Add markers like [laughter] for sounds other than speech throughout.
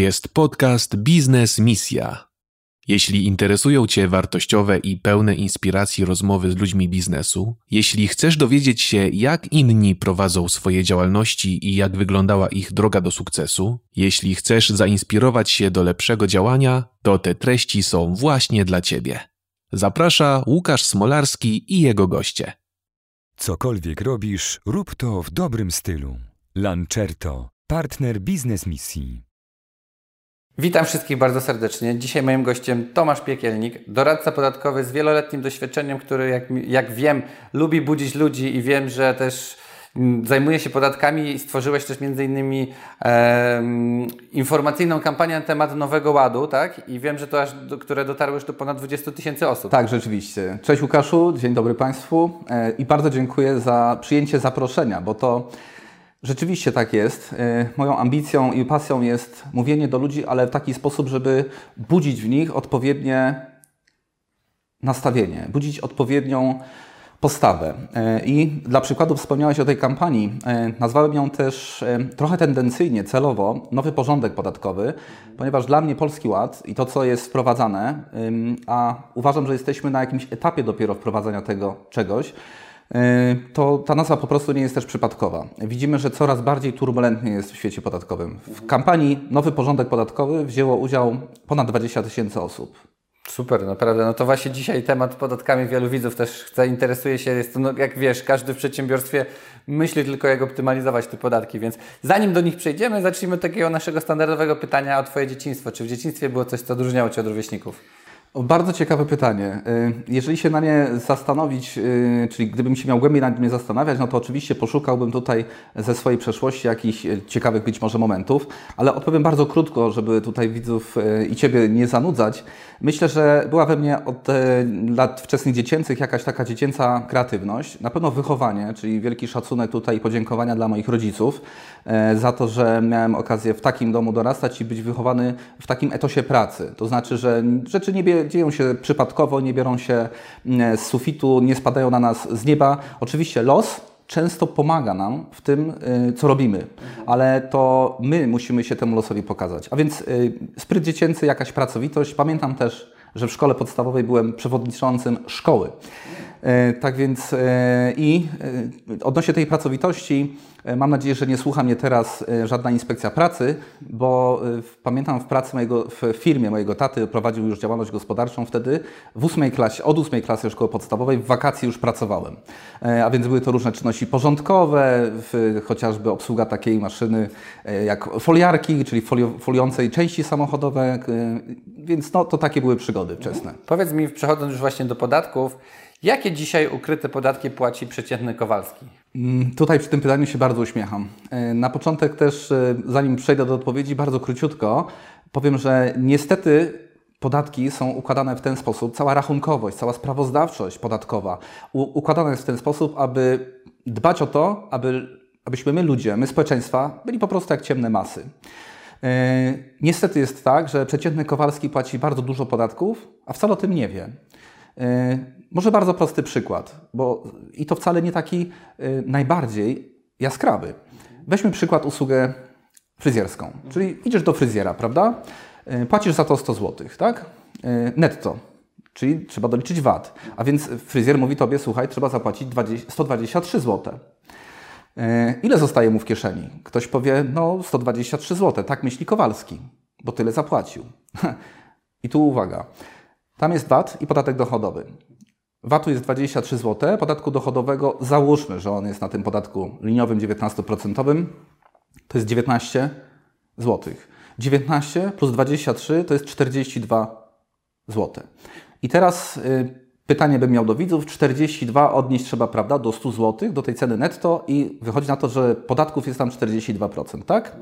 jest podcast Biznes Misja. Jeśli interesują Cię wartościowe i pełne inspiracji rozmowy z ludźmi biznesu, jeśli chcesz dowiedzieć się, jak inni prowadzą swoje działalności i jak wyglądała ich droga do sukcesu, jeśli chcesz zainspirować się do lepszego działania, to te treści są właśnie dla Ciebie. Zaprasza Łukasz Smolarski i jego goście. Cokolwiek robisz, rób to w dobrym stylu. Lancerto, partner biznes misji. Witam wszystkich bardzo serdecznie. Dzisiaj moim gościem Tomasz Piekielnik, doradca podatkowy z wieloletnim doświadczeniem, który jak, jak wiem lubi budzić ludzi i wiem, że też mm, zajmuje się podatkami i stworzyłeś też między innymi e, informacyjną kampanię na temat Nowego Ładu, tak? I wiem, że to aż, do, które dotarły już do ponad 20 tysięcy osób. Tak, rzeczywiście. Cześć Łukaszu, dzień dobry Państwu e, i bardzo dziękuję za przyjęcie zaproszenia, bo to Rzeczywiście tak jest. E, moją ambicją i pasją jest mówienie do ludzi, ale w taki sposób, żeby budzić w nich odpowiednie nastawienie, budzić odpowiednią postawę. E, I dla przykładu wspomniałeś o tej kampanii. E, nazwałem ją też trochę tendencyjnie, celowo, nowy porządek podatkowy, ponieważ dla mnie Polski Ład i to, co jest wprowadzane, a uważam, że jesteśmy na jakimś etapie dopiero wprowadzania tego czegoś, to ta nazwa po prostu nie jest też przypadkowa. Widzimy, że coraz bardziej turbulentnie jest w świecie podatkowym. W kampanii Nowy Porządek Podatkowy wzięło udział ponad 20 tysięcy osób. Super, naprawdę. No to właśnie dzisiaj temat podatkami wielu widzów też chce, interesuje się. Jest to, no, jak wiesz, każdy w przedsiębiorstwie myśli tylko jak optymalizować te podatki, więc zanim do nich przejdziemy, zacznijmy od takiego naszego standardowego pytania o Twoje dzieciństwo. Czy w dzieciństwie było coś, co odróżniało Cię od rówieśników? Bardzo ciekawe pytanie. Y, jeżeli się na nie zastanowić, y, czyli gdybym się miał głębiej nad nie zastanawiać, no to oczywiście poszukałbym tutaj ze swojej przeszłości jakichś y, ciekawych być może momentów, ale odpowiem bardzo krótko, żeby tutaj widzów i Ciebie nie zanudzać. Myślę, że była we mnie od lat wczesnych dziecięcych jakaś taka dziecięca kreatywność, na pewno wychowanie, czyli wielki szacunek tutaj i podziękowania dla moich rodziców za to, że miałem okazję w takim domu dorastać i być wychowany w takim etosie pracy. To znaczy, że rzeczy nie, dzieją się przypadkowo, nie biorą się mm, z sufitu, nie spadają na nas z nieba. Oczywiście los często pomaga nam w tym, y, co robimy, ale to my musimy się temu losowi pokazać. A więc y, spryt dziecięcy, jakaś pracowitość. Pamiętam też, że w szkole podstawowej byłem przewodniczącym szkoły. E, tak więc e, i e, odnośnie tej pracowitości, mam nadzieję, że nie słucha mnie teraz żadna inspekcja pracy, bo pamiętam w pracy mojego, w firmie mojego taty prowadził już działalność gospodarczą wtedy. W ósmej klasie, od ósmej klasy szkoły podstawowej w wakacji już pracowałem. A więc były to różne czynności porządkowe, chociażby obsługa takiej maszyny jak foliarki, czyli folio, foliącej części samochodowe, więc no, to takie były przygody wczesne. Powiedz mi, przechodząc już właśnie do podatków, Jakie dzisiaj ukryte podatki płaci przeciętny Kowalski? Mm, tutaj przy tym pytaniu się bardzo uśmiecham. E, na początek też, e, zanim przejdę do odpowiedzi, bardzo króciutko powiem, że niestety podatki są układane w ten sposób, cała rachunkowość, cała sprawozdawczość podatkowa układana jest w ten sposób, aby dbać o to, aby, abyśmy my ludzie, my społeczeństwa byli po prostu jak ciemne masy. E, niestety jest tak, że przeciętny Kowalski płaci bardzo dużo podatków, a wcale o tym nie wie. Może bardzo prosty przykład, bo i to wcale nie taki y, najbardziej jaskrawy. Weźmy przykład usługę fryzjerską, czyli idziesz do fryzjera, prawda? Y, płacisz za to 100 zł, tak? Y, netto, czyli trzeba doliczyć VAT. A więc fryzjer mówi tobie, słuchaj, trzeba zapłacić 20, 123 zł. Ile zostaje mu w kieszeni? Ktoś powie, no 123 zł, tak myśli Kowalski, bo tyle zapłacił. [laughs] I tu uwaga, tam jest VAT i podatek dochodowy. VAT-u jest 23 zł, podatku dochodowego załóżmy, że on jest na tym podatku liniowym 19%, to jest 19 zł. 19 plus 23 to jest 42 zł. I teraz y, pytanie bym miał do widzów, 42 odnieść trzeba, prawda, do 100 zł, do tej ceny netto i wychodzi na to, że podatków jest tam 42%, tak?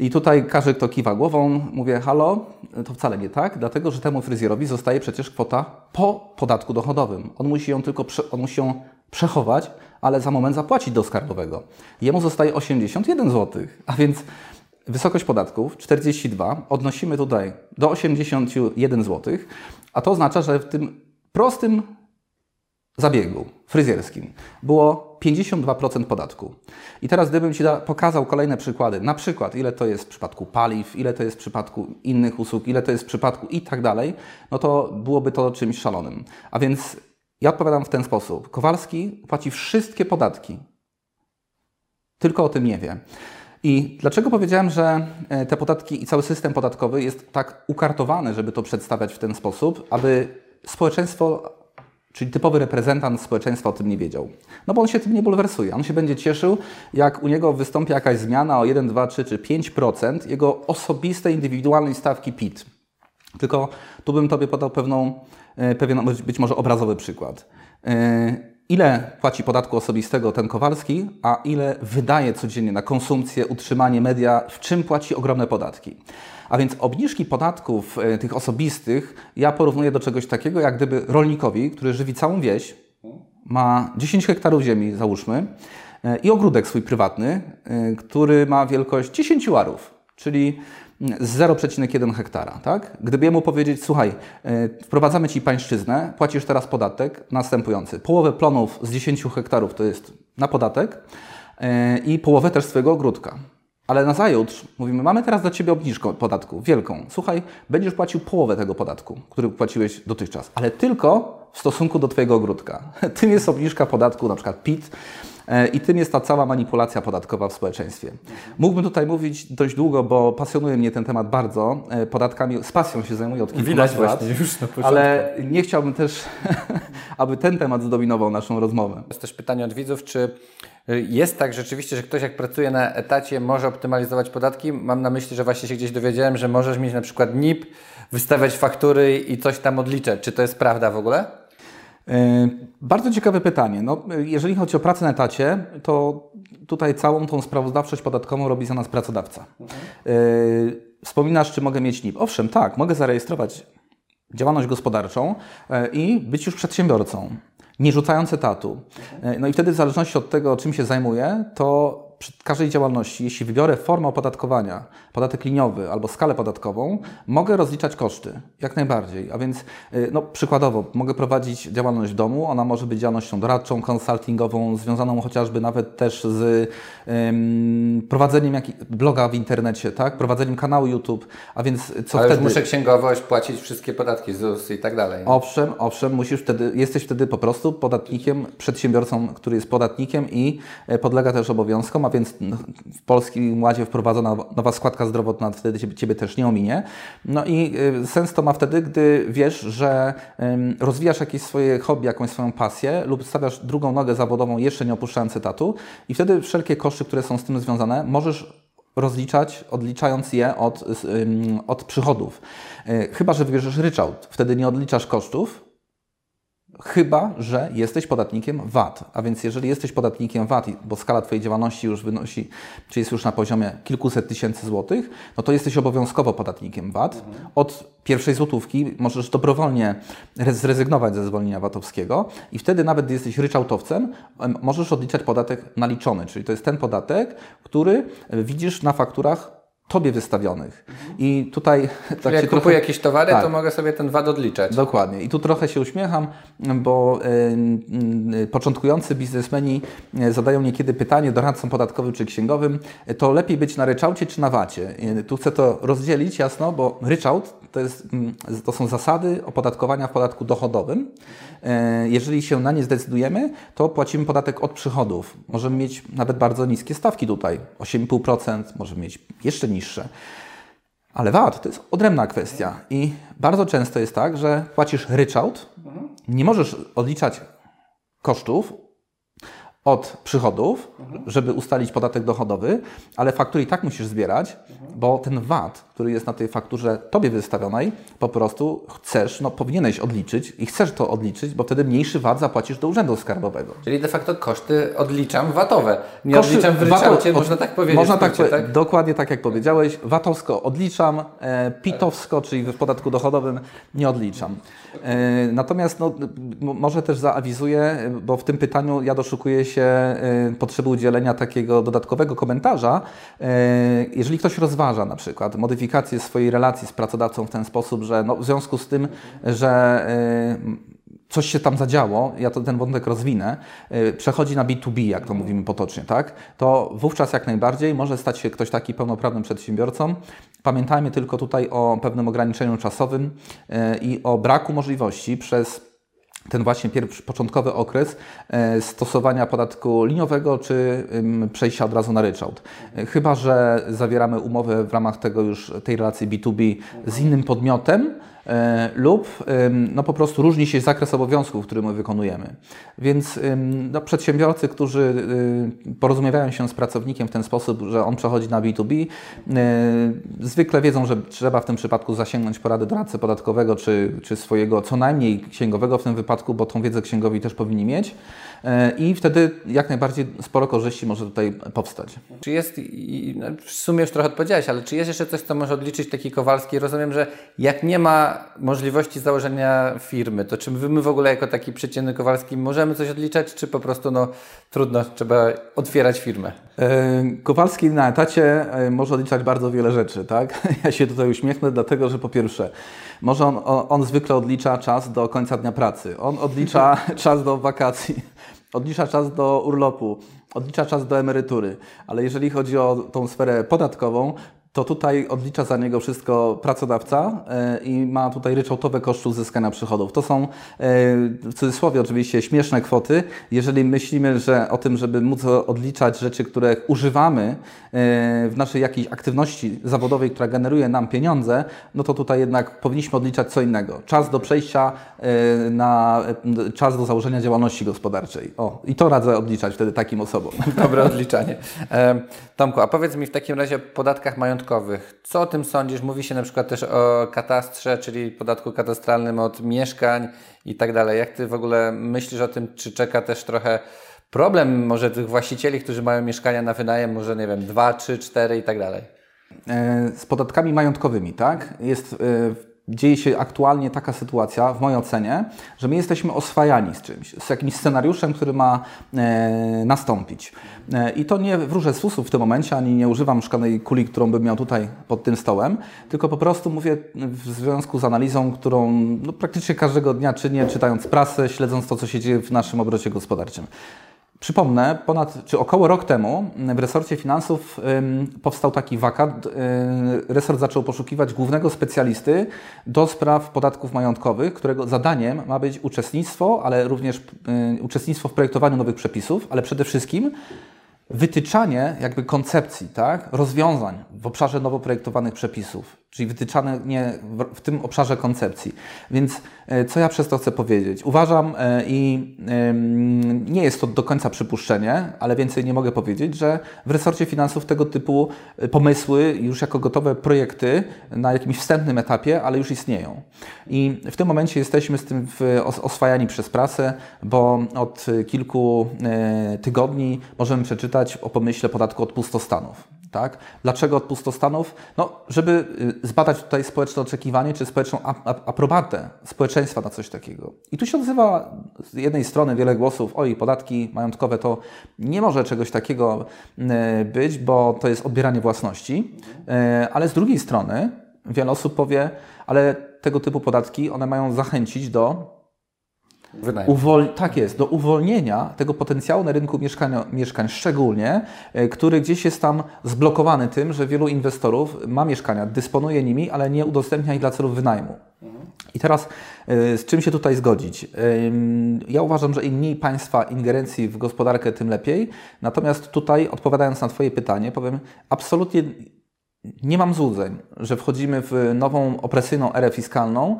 I tutaj każdy, kto kiwa głową, mówię, halo, to wcale nie tak, dlatego że temu fryzjerowi zostaje przecież kwota po podatku dochodowym. On musi ją tylko on musi ją przechować, ale za moment zapłacić do skarbowego. Jemu zostaje 81 zł, a więc wysokość podatków 42 odnosimy tutaj do 81 zł, a to oznacza, że w tym prostym zabiegu fryzjerskim było 52% podatku. I teraz gdybym Ci pokazał kolejne przykłady, na przykład ile to jest w przypadku paliw, ile to jest w przypadku innych usług, ile to jest w przypadku i tak dalej, no to byłoby to czymś szalonym. A więc ja odpowiadam w ten sposób. Kowalski płaci wszystkie podatki, tylko o tym nie wie. I dlaczego powiedziałem, że e, te podatki i cały system podatkowy jest tak ukartowany, żeby to przedstawiać w ten sposób, aby społeczeństwo, czyli typowy reprezentant społeczeństwa o tym nie wiedział? No bo on się tym nie bulwersuje. On się będzie cieszył, jak u niego wystąpi jakaś zmiana o 1, 2, 3 czy 5% jego osobistej, indywidualnej stawki PIT. Tylko tu bym Tobie podał pewną, e, pewien być może obrazowy przykład. Ile płaci podatku osobistego ten Kowalski, a ile wydaje codziennie na konsumpcję, utrzymanie media, w czym płaci ogromne podatki. A więc obniżki podatków e, tych osobistych ja porównuję do czegoś takiego, jak gdyby rolnikowi, który żywi całą wieś, ma 10 hektarów ziemi, załóżmy, e, i ogródek swój prywatny, e, który ma wielkość 10 arów, czyli 0,1 hektara. Tak? Gdyby jemu powiedzieć, słuchaj, e, wprowadzamy Ci pańszczyznę, płacisz teraz podatek następujący. Połowę plonów z 10 hektarów to jest na podatek e, i połowę też swojego ogródka. Ale na zajutrz mówimy, mamy teraz dla Ciebie obniżkę podatku, wielką. Słuchaj, będziesz płacił połowę tego podatku, który płaciłeś dotychczas, ale tylko w stosunku do Twojego ogródka. [laughs] Tym jest obniżka podatku, na przykład PIT, I tym jest ta cała manipulacja podatkowa w społeczeństwie. Mógłbym tutaj mówić dość długo, bo pasjonuje mnie ten temat bardzo. E, podatkami z pasją się zajmuję od kilkunastu lat. już na początku. Ale nie chciałbym też, [laughs] aby ten temat zdominował naszą rozmowę. Jest też pytanie od widzów, czy jest tak rzeczywiście, że ktoś jak pracuje na etacie może optymalizować podatki? Mam na myśli, że właśnie się gdzieś dowiedziałem, że możesz mieć na przykład NIP, wystawiać faktury i coś tam odliczać. Czy to jest prawda w ogóle? E, bardzo ciekawe pytanie. No, jeżeli chodzi o pracę na etacie, to tutaj całą tą sprawozdawczość podatkową robi za nas pracodawca. Mhm. Wspominasz, czy mogę mieć NIP? Owszem, tak, mogę zarejestrować działalność gospodarczą e, i być już przedsiębiorcą, nie rzucając etatu. No i wtedy w zależności od tego, czym się zajmuję, to przy każdej działalności, jeśli wybiorę formę opodatkowania, podatek liniowy albo skalę podatkową, mogę rozliczać koszty, jak najbardziej. A więc y, no, przykładowo mogę prowadzić działalność w domu, ona może być działalnością doradczą, konsultingową, związaną chociażby nawet też z ym, prowadzeniem jak, bloga w internecie, tak? prowadzeniem kanału YouTube, a więc co Ale wtedy... muszę księgowość, płacić wszystkie podatki ZUS i tak dalej. Owszem, owszem, musisz wtedy, jesteś wtedy po prostu podatnikiem, przedsiębiorcą, który jest podatnikiem i e, podlega też obowiązkom, więc w Polskim Ładzie wprowadzona nowa składka zdrowotna, wtedy ciebie, ciebie też nie ominie. No i y, sens to ma wtedy, gdy wiesz, że rozwijasz jakieś swoje hobby, jakąś swoją pasję lub stawiasz drugą nogę zawodową, jeszcze nie opuszczając etatu i wtedy wszelkie koszty, które są z tym związane, możesz rozliczać, odliczając je od, od przychodów. Y, chyba, że wybierzesz ryczałt, wtedy nie odliczasz kosztów, chyba że jesteś podatnikiem VAT. A więc jeżeli jesteś podatnikiem VAT, bo skala Twojej działalności już wynosi, czy jest już na poziomie kilkuset tysięcy złotych, no to jesteś obowiązkowo podatnikiem VAT. Od pierwszej złotówki możesz dobrowolnie zrezygnować ze zwolnienia VAT-owskiego i wtedy nawet gdy jesteś ryczałtowcem, możesz odliczać podatek naliczony, czyli to jest ten podatek, który widzisz na fakturach Tobie wystawionych. I tutaj... [laughs] Tak jak kupuję trochę... jakieś towary, tak. to mogę sobie ten VAT odliczać. Dokładnie. I tu trochę się uśmiecham, bo y, y, początkujący biznesmeni e, zadają niekiedy pytanie doradcom podatkowym czy księgowym, to lepiej być na ryczałcie czy na VAT-cie? Tu chcę to rozdzielić jasno, bo ryczałt to, jest, mm, to są zasady opodatkowania w podatku dochodowym. E, jeżeli się na nie zdecydujemy, to płacimy podatek od przychodów. Możemy mieć nawet bardzo niskie stawki tutaj, 8,5%, możemy mieć jeszcze niższe. Ale VAT to jest odrębna kwestia i bardzo często jest tak, że płacisz ryczałt, nie możesz odliczać kosztów, od przychodów, żeby ustalić podatek dochodowy, ale faktury i tak musisz zbierać, bo ten VAT, który jest na tej fakturze Tobie wystawionej, po prostu chcesz, no powinieneś odliczyć i chcesz to odliczyć, bo wtedy mniejszy VAT zapłacisz do Urzędu Skarbowego. Czyli de facto koszty odliczam VAT-owe. Nie koszty odliczam w ryczałcie, można tak powiedzieć. Można tak, tak, dokładnie tak jak powiedziałeś. VAT-owsko odliczam, e, PIT-owsko, czyli w podatku dochodowym nie odliczam. E, natomiast no, może też zaawizuję, bo w tym pytaniu ja doszukuję się y, potrzeby udzielenia takiego dodatkowego komentarza, y, jeżeli ktoś rozważa na przykład modyfikację swojej relacji z pracodawcą w ten sposób, że no, w związku z tym, że y, coś się tam zadziało, ja to ten wątek rozwinę, y, przechodzi na B2B, jak to mówimy potocznie, tak? To wówczas jak najbardziej może stać się ktoś taki pełnoprawnym przedsiębiorcą. Pamiętajmy tylko tutaj o pewnym ograniczeniu czasowym y, i o braku możliwości przez ten właśnie pierwszy, początkowy okres e, stosowania podatku liniowego czy przejścia od razu na ryczałt. E, chyba, że zawieramy umowę w ramach tego już tej relacji B2B z innym podmiotem, lub no, po prostu różni się zakres obowiązków, który my wykonujemy. Więc no, przedsiębiorcy, którzy y, porozumiewają się z pracownikiem w ten sposób, że on przechodzi na B2B, y, zwykle wiedzą, że trzeba w tym przypadku zasięgnąć porady doradcy podatkowego czy, czy swojego co najmniej księgowego w tym wypadku, bo tą wiedzę księgowi też powinni mieć. E, i wtedy jak najbardziej sporo korzyści może tutaj powstać. Czy jest, no, w sumie już trochę odpowiedziałeś, ale czy jest jeszcze coś, co może odliczyć taki Kowalski? Rozumiem, że jak nie ma możliwości założenia firmy, to czy my w ogóle jako taki przeciętny Kowalski możemy coś odliczać, czy po prostu no, trudno, trzeba otwierać firmę? E, Kowalski na etacie e, może odliczać bardzo wiele rzeczy, tak? [laughs] Ja się tutaj uśmiechnę, dlatego że po pierwsze, może on, on, on zwykle odlicza czas do końca dnia pracy, on odlicza [laughs] czas do wakacji odlicza czas do urlopu, odlicza czas do emerytury, ale jeżeli chodzi o tą sferę podatkową, to tutaj odlicza za niego wszystko pracodawca e, i ma tutaj ryczałtowe koszty uzyskania przychodów. To są e, w cudzysłowie oczywiście śmieszne kwoty. Jeżeli myślimy że o tym, żeby móc odliczać rzeczy, które używamy e, w naszej jakiejś aktywności zawodowej, która generuje nam pieniądze, no to tutaj jednak powinniśmy odliczać co innego. Czas do przejścia na czas do założenia działalności gospodarczej. O, i to radzę odliczać wtedy takim osobom. Dobre odliczanie. Tomku, a powiedz mi w takim razie o podatkach majątkowych. Co o tym sądzisz? Mówi się na przykład też o katastrze, czyli podatku katastralnym od mieszkań i tak dalej. Jak Ty w ogóle myślisz o tym, czy czeka też trochę problem może tych właścicieli, którzy mają mieszkania na wynajem, może nie wiem, dwa, trzy, cztery i tak dalej? E, z podatkami majątkowymi, tak? Jest e, dzieje się aktualnie taka sytuacja, w mojej ocenie, że my jesteśmy oswajani z czymś, z jakimś scenariuszem, który ma e, nastąpić. E, I to nie wróżę z fusów w tym momencie, ani nie używam szklanej kuli, którą bym miał tutaj pod tym stołem, tylko po prostu mówię w związku z analizą, którą no, praktycznie każdego dnia czynię, czytając prasę, śledząc to, co się dzieje w naszym obrocie gospodarczym. Przypomnę, ponad czy około rok temu w resorcie finansów powstał taki wakat. Y, resort zaczął poszukiwać głównego specjalisty do spraw podatków majątkowych, którego zadaniem ma być uczestnictwo, ale również y, uczestnictwo w projektowaniu nowych przepisów, ale przede wszystkim wytyczanie jakby koncepcji, tak, rozwiązań w obszarze nowo projektowanych przepisów, czyli wytyczane nie w, tym obszarze koncepcji. Więc e, co ja przez to chcę powiedzieć? Uważam e, i nie jest to do końca przypuszczenie, ale więcej nie mogę powiedzieć, że w resorcie finansów tego typu e, pomysły już jako gotowe projekty na jakimś wstępnym etapie, ale już istnieją. I w tym momencie jesteśmy z tym oswajani przez prasę, bo od kilku tygodni możemy przeczytać o pomyśle podatku od pustostanów. Tak? Dlaczego od pustostanów? No, żeby y, zbadać tutaj społeczne oczekiwanie czy społeczną aprobatę społeczeństwa na coś takiego. I tu się odzywa z jednej strony wiele głosów, oj, podatki majątkowe to nie może czegoś takiego y, być, bo to jest odbieranie własności, y, ale z drugiej strony wiele osób powie, ale tego typu podatki, one mają zachęcić do Uwol... Tak jest, do uwolnienia tego potencjału na rynku mieszkania, mieszkań, szczególnie, e, który gdzieś jest tam zblokowany tym, że wielu inwestorów ma mieszkania, dysponuje nimi, ale nie udostępnia ich dla celów wynajmu. I teraz e, z czym się tutaj zgodzić? Ja uważam, że im mniej państwa ingerencji w gospodarkę, tym lepiej. Natomiast tutaj, odpowiadając na Twoje pytanie, powiem absolutnie nie mam złudzeń, że wchodzimy w nową opresyjną erę fiskalną,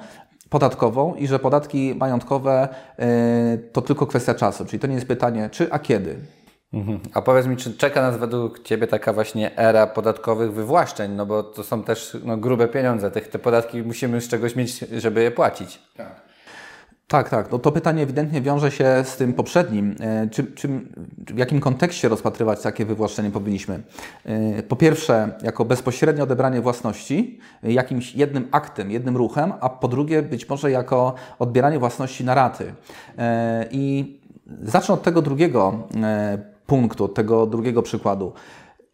podatkową i że podatki majątkowe y, to tylko kwestia czasu. Czyli to nie jest pytanie czy, a kiedy. Mhm. A powiedz mi, czy czeka nas według Ciebie taka właśnie era podatkowych wywłaszczeń? No bo to są też no, grube pieniądze. Tych, te podatki musimy z czegoś mieć, żeby je płacić. Tak. Tak, tak. No to pytanie ewidentnie wiąże się z tym poprzednim. E, czym, czym, w jakim kontekście rozpatrywać takie wywłaszczenie powinniśmy? E, po pierwsze, jako bezpośrednie odebranie własności, jakimś jednym aktem, jednym ruchem, a po drugie, być może jako odbieranie własności na raty. E, I zacznę od tego drugiego punktu, od tego drugiego przykładu.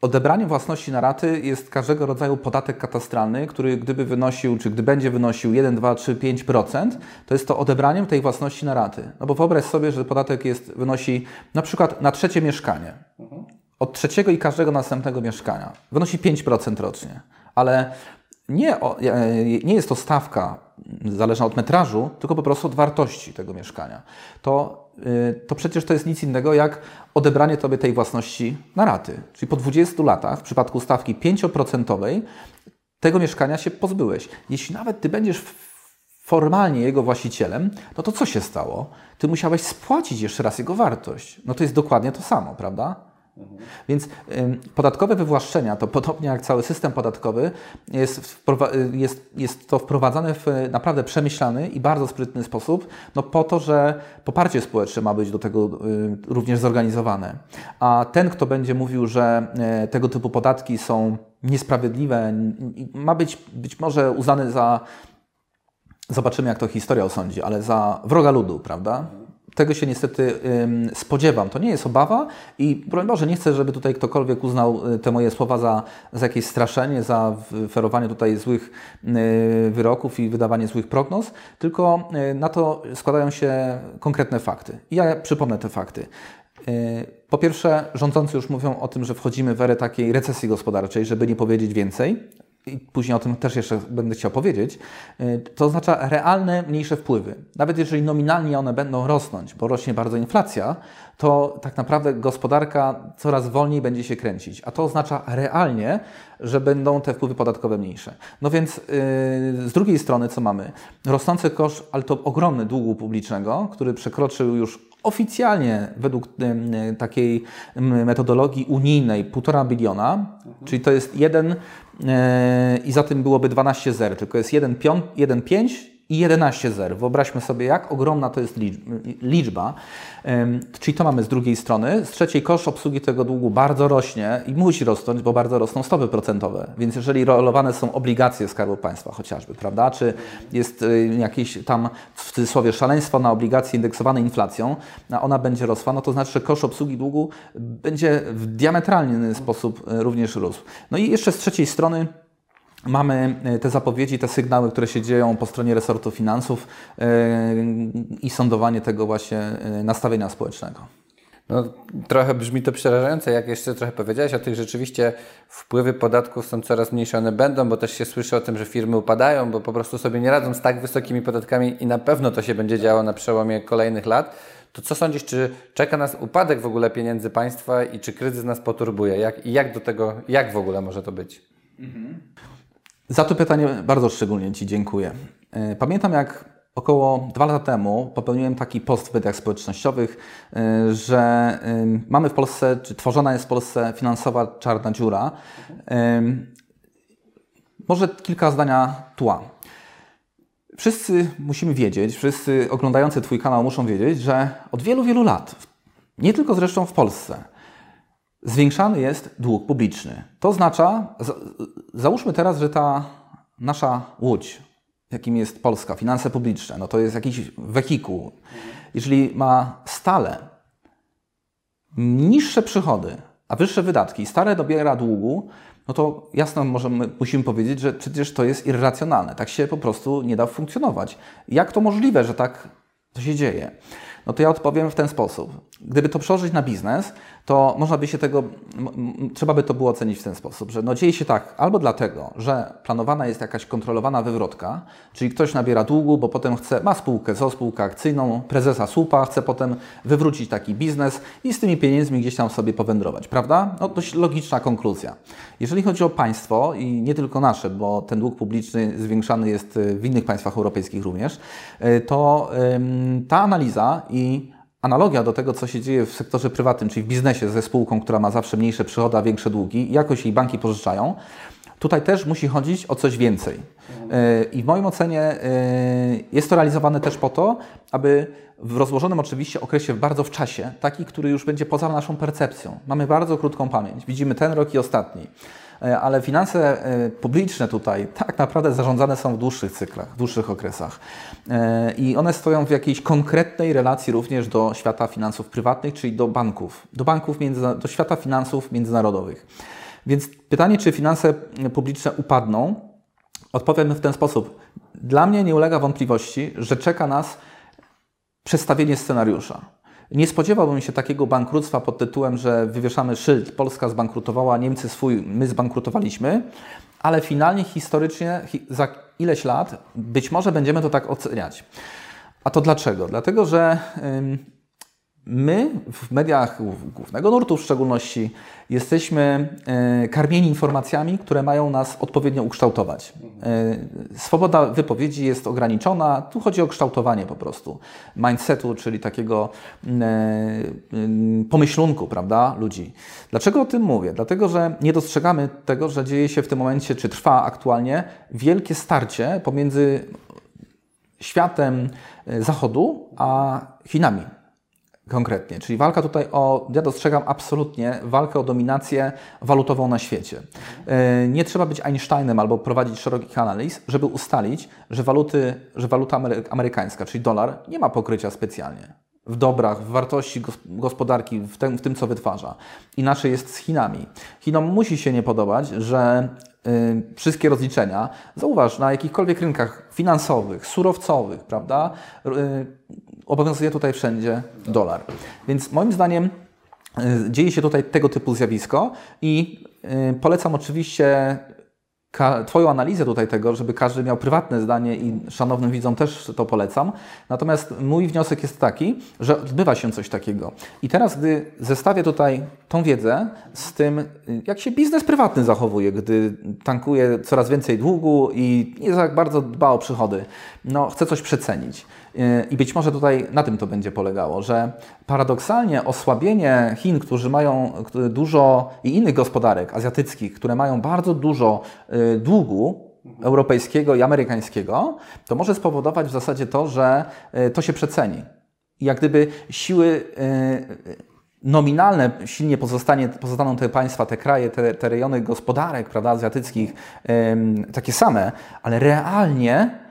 Odebraniem własności na raty jest każdego rodzaju podatek katastralny, który gdyby wynosił, czy gdy będzie wynosił 1, 2, 3, 5%, to jest to odebraniem tej własności na raty. No bo wyobraź sobie, że podatek jest, wynosi na przykład na trzecie mieszkanie. Od trzeciego i każdego następnego mieszkania. Wynosi 5% rocznie. Ale nie, nie jest to stawka zależna od metrażu, tylko po prostu od wartości tego mieszkania. To, y, to przecież to jest nic innego jak odebranie tobie tej własności na raty. Czyli po 20 latach, w przypadku stawki 5% tego mieszkania się pozbyłeś. Jeśli nawet ty będziesz formalnie jego właścicielem, no to co się stało? Ty musiałeś spłacić jeszcze raz jego wartość. No to jest dokładnie to samo, prawda? Więc podatkowe wywłaszczenia, to podobnie jak cały system podatkowy, jest, jest, jest to wprowadzane w naprawdę przemyślany i bardzo sprytny sposób, no po to, że poparcie społeczne ma być do tego y, również zorganizowane. A ten, kto będzie mówił, że e, tego typu podatki są niesprawiedliwe, ma być być może uznany za, zobaczymy jak to historia osądzi, ale za wroga ludu, prawda? Tego się niestety spodziewam. To nie jest obawa i broń Boże, nie chcę, żeby tutaj ktokolwiek uznał y, te moje słowa za, za jakieś straszenie, za ferowanie tutaj złych y, wyroków i wydawanie złych prognoz, tylko y, na to składają się konkretne fakty. I ja przypomnę te fakty. Po pierwsze, rządzący już mówią o tym, że wchodzimy w erę takiej recesji gospodarczej, żeby nie powiedzieć więcej i później o tym też jeszcze będę chciał powiedzieć, y, to oznacza realne mniejsze wpływy. Nawet jeżeli nominalnie one będą rosnąć, bo rośnie bardzo inflacja, to tak naprawdę gospodarka coraz wolniej będzie się kręcić. A to oznacza realnie, że będą te wpływy podatkowe mniejsze. No więc yy, z drugiej strony co mamy? Rosnący koszt, ale to ogromny długu publicznego, który przekroczył już oficjalnie według y, takiej metodologii unijnej 1,5 biliona, mhm. czyli to jest jeden E, i za tym byłoby 12 zer, tylko jest 1,5 i 11 zer. Wyobraźmy sobie, jak ogromna to jest liczba. Czyli to mamy z drugiej strony. Z trzeciej koszt obsługi tego długu bardzo rośnie i musi rosnąć, bo bardzo rosną stopy procentowe. Więc jeżeli rolowane są obligacje Skarbu Państwa chociażby, prawda, czy jest y, jakieś tam w cudzysłowie szaleństwo na obligacje indeksowane inflacją, a ona będzie rosła, no to znaczy, że koszt obsługi długu będzie w diametralny sposób y, również rósł. No i jeszcze z trzeciej strony Mamy e, te zapowiedzi, te sygnały, które się dzieją po stronie resortu finansów e, i sądowanie tego właśnie e, nastawienia społecznego. No, trochę brzmi to przerażające, jak jeszcze trochę powiedziałeś o tych rzeczywiście wpływy podatków są coraz mniejsze, one będą, bo też się słyszy o tym, że firmy upadają, bo po prostu sobie nie radzą z tak wysokimi podatkami i na pewno to się będzie działo na przełomie kolejnych lat. To co sądzisz, czy czeka nas upadek w ogóle pieniędzy państwa i czy kryzys nas poturbuje? Jak, I jak do tego, jak w ogóle może to być? Mhm. Za to pytanie bardzo szczególnie Ci dziękuję. E, pamiętam, jak około dwa lata temu popełniłem taki post w mediach społecznościowych, e, że mamy w Polsce, czy tworzona jest w Polsce finansowa czarna dziura. Może kilka zdania tła. Wszyscy musimy wiedzieć, wszyscy oglądający Twój kanał muszą wiedzieć, że od wielu, wielu lat, nie tylko zresztą w Polsce, zwiększany jest dług publiczny. To oznacza, załóżmy teraz, że ta nasza łódź, jakim jest Polska, finanse publiczne, no to jest jakiś wehikuł. Jeżeli ma stale niższe przychody, a wyższe wydatki, stale dobiera długu, no to jasno możemy, musimy powiedzieć, że przecież to jest irracjonalne. Tak się po prostu nie da funkcjonować. Jak to możliwe, że tak to się dzieje? No to ja odpowiem w ten sposób. Gdyby to przełożyć na biznes, to można by się tego, trzeba by to było ocenić w ten sposób, że no dzieje się tak albo dlatego, że planowana jest jakaś kontrolowana wywrotka, czyli ktoś nabiera długu, bo potem chce, ma spółkę, co spółkę akcyjną, prezesa słupa, chce potem wywrócić taki biznes i z tymi pieniędzmi gdzieś tam sobie powędrować, prawda? No dość logiczna konkluzja. Jeżeli chodzi o państwo i nie tylko nasze, bo ten dług publiczny zwiększany jest w innych państwach europejskich również, y, to ta analiza i analogia do tego, co się dzieje w sektorze prywatnym, czyli w biznesie ze spółką, która ma zawsze mniejsze przychody, a większe długi, jakoś jej banki pożyczają, tutaj też musi chodzić o coś więcej. E, I w moim ocenie e, jest to realizowane też po to, aby w rozłożonym oczywiście okresie bardzo w czasie, taki, który już będzie poza naszą percepcją. Mamy bardzo krótką pamięć. Widzimy ten rok i ostatni. E, ale finanse e, publiczne tutaj tak naprawdę zarządzane są w dłuższych cyklach, w dłuższych okresach. E, I one stoją w jakiejś konkretnej relacji również do świata finansów prywatnych, czyli do banków, do banków, do świata finansów międzynarodowych. Więc pytanie, czy finanse publiczne upadną, odpowiem w ten sposób. Dla mnie nie ulega wątpliwości, że czeka nas przedstawienie scenariusza. Nie spodziewałbym się takiego bankructwa pod tytułem, że wywieszamy szyld, Polska zbankrutowała, Niemcy swój, my zbankrutowaliśmy, ale finalnie historycznie za ileś lat być może będziemy to tak oceniać. A to dlaczego? Dlatego, że my w mediach głównego nurtu w szczególności jesteśmy e, karmieni informacjami, które mają nas odpowiednio ukształtować. E, swoboda wypowiedzi jest ograniczona, tu chodzi o kształtowanie po prostu mindsetu, czyli takiego e, pomyślunku, prawda, ludzi. Dlaczego o tym mówię? Dlatego, że nie dostrzegamy tego, że dzieje się w tym momencie, czy trwa aktualnie wielkie starcie pomiędzy światem Zachodu a Chinami konkretnie. Czyli walka tutaj o, ja dostrzegam absolutnie walkę o dominację walutową na świecie. E, nie trzeba być Einsteinem albo prowadzić szerokich analiz, żeby ustalić, że, waluty, że waluta amerykańska, czyli dolar, nie ma pokrycia specjalnie w dobrach, w wartości gospodarki, w tym, w tym, co wytwarza. Inaczej jest z Chinami. Chinom musi się nie podobać, że y, wszystkie rozliczenia, zauważ, na jakichkolwiek rynkach finansowych, surowcowych, prawda, y, obowiązuje tutaj wszędzie dolar. Więc moim zdaniem y, dzieje się tutaj tego typu zjawisko i y, polecam oczywiście Twoją analizę tutaj tego, żeby każdy miał prywatne zdanie i szanownym widzom też to polecam. Natomiast mój wniosek jest taki, że odbywa się coś takiego. I teraz, gdy zestawię tutaj tą wiedzę z tym, jak się biznes prywatny zachowuje, gdy tankuje coraz więcej długu i nie tak bardzo dba o przychody, no chce coś przecenić. I być może tutaj na tym to będzie polegało, że paradoksalnie osłabienie Chin, którzy mają dużo i innych gospodarek azjatyckich, które mają bardzo dużo y, długu europejskiego i amerykańskiego, to może spowodować w zasadzie to, że y, to się przeceni. Jak gdyby siły y, nominalne silnie pozostanie, pozostaną te państwa, te kraje, te, te rejony gospodarek prawda, azjatyckich takie same, ale realnie